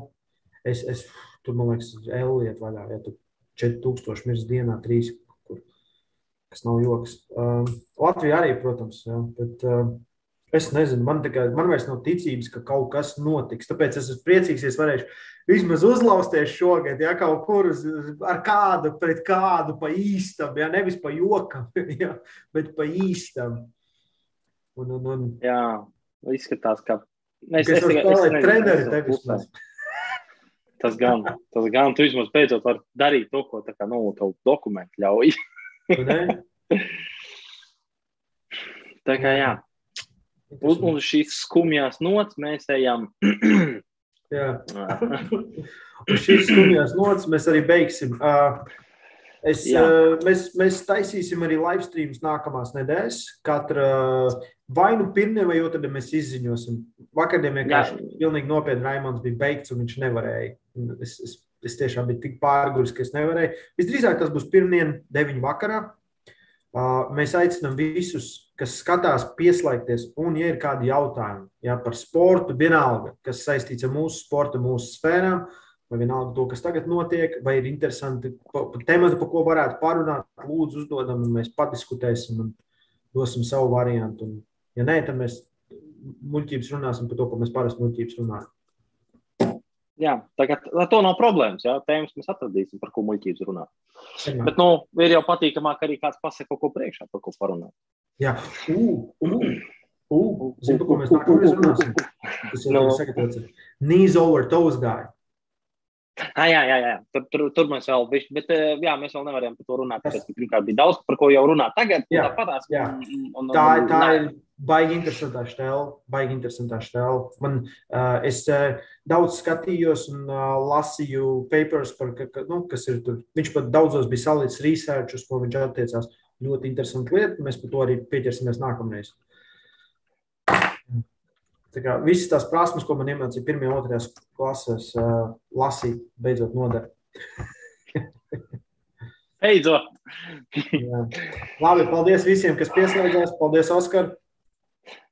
es, es tur, man liekas, Elliet vaļā, ja tu 4000 mirs dienā, 3, kur, kas nav joks. Um, Latvija arī, protams, jā, bet uh, es nezinu, man, kā, man vairs nav ticības, ka kaut kas notiks. Tāpēc es esmu priecīgs, ja es varēšu vismaz uzlausties šogad, ja kaut kur uz, ar kādu, pret kādu pa īstam, ja nevis pa jokam, [laughs] ja, bet pa īstam. Un, un, un, jā, izskatās, ka mēs esam treneri tevis. Tas gan, tas gan, tu vismaz beidzot vari darīt to, ko tā kā, nu, tev dokumenti ļauj. tā kā, jā. Un, un šīs skumjās nots mēs ejam. jā. [clears throat] un šīs skumjās nots mēs arī beigsim. Uh, Es, uh, mēs, mēs taisīsim arī live streamus nākamās nedēļas. Katra vai nu pirmie, vai otrā mēs izziņosim. Vakardien vienkārši pilnīgi nopietni Raimons bija beigts un viņš nevarēja. Es, es, es tiešām biju tik pārguris, ka es nevarēju. Visdrīzāk tas būs pirmdien, 9. vakarā. Uh, mēs aicinām visus, kas skatās, pieslēgties. Un, ja ir kādi jautājumi ja, par sportu, vienalga, kas saistīts ar mūsu sporta, mūsu sfērām, uh, vai vienalga to, kas tagad notiek, vai ir interesanti temati, par ko varētu parunāt, lūdzu, uzdodam, un mēs padiskutēsim un dosim savu variantu. Un, ja nē, tad mēs muļķības runāsim par to, ko mēs parasti muļķības runājam. Jā, tagad ar to nav problēmas. Jā, tēmas mēs atradīsim, par ko muļķības runāt. Jā. Bet, nu, ir jau patīkamāk arī kāds pasaka kaut ko priekšā, par ko parunāt. Jā, ugh, ugh. Uh, Zinu, par ko mēs nākamreiz runāsim. Tas ir no. sagatavots. Knees over toes guy. [laughs] Ah, jā, jā, jā. Tur, tur, tur mēs vēl bijām, bet jā, mēs vēl nevarējām par to runāt. Tāpēc, pirmkārt, bija daudz, par ko jau runāt tagad. Jā, tāpatās, jā. Un, un, tā, un, tā ir baigi interesantā stēla. Baigi interesantā stēla. Man, uh, es uh, daudz skatījos un uh, lasīju papers, par, ka, ka, nu, kas ir tur. Viņš pat daudzos bija salīdzinājis research, uz ko viņš attiecās. Ļoti interesanti lieta. Mēs par to arī pieķersimies nākamreiz. Tā kā visas tās prasmes, ko man iemācīja pirmajā, otrajā klasēs, uh, lasīt, beidzot noder. [laughs] beidzot! Labi, paldies visiem, kas pieslēdzās. Paldies, Oskar!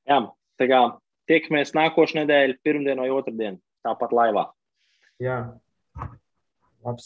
Jā, tā kā tiekamies nākošais nedēļa, pirmdiena vai otrdiena, tāpat laivā. Jā.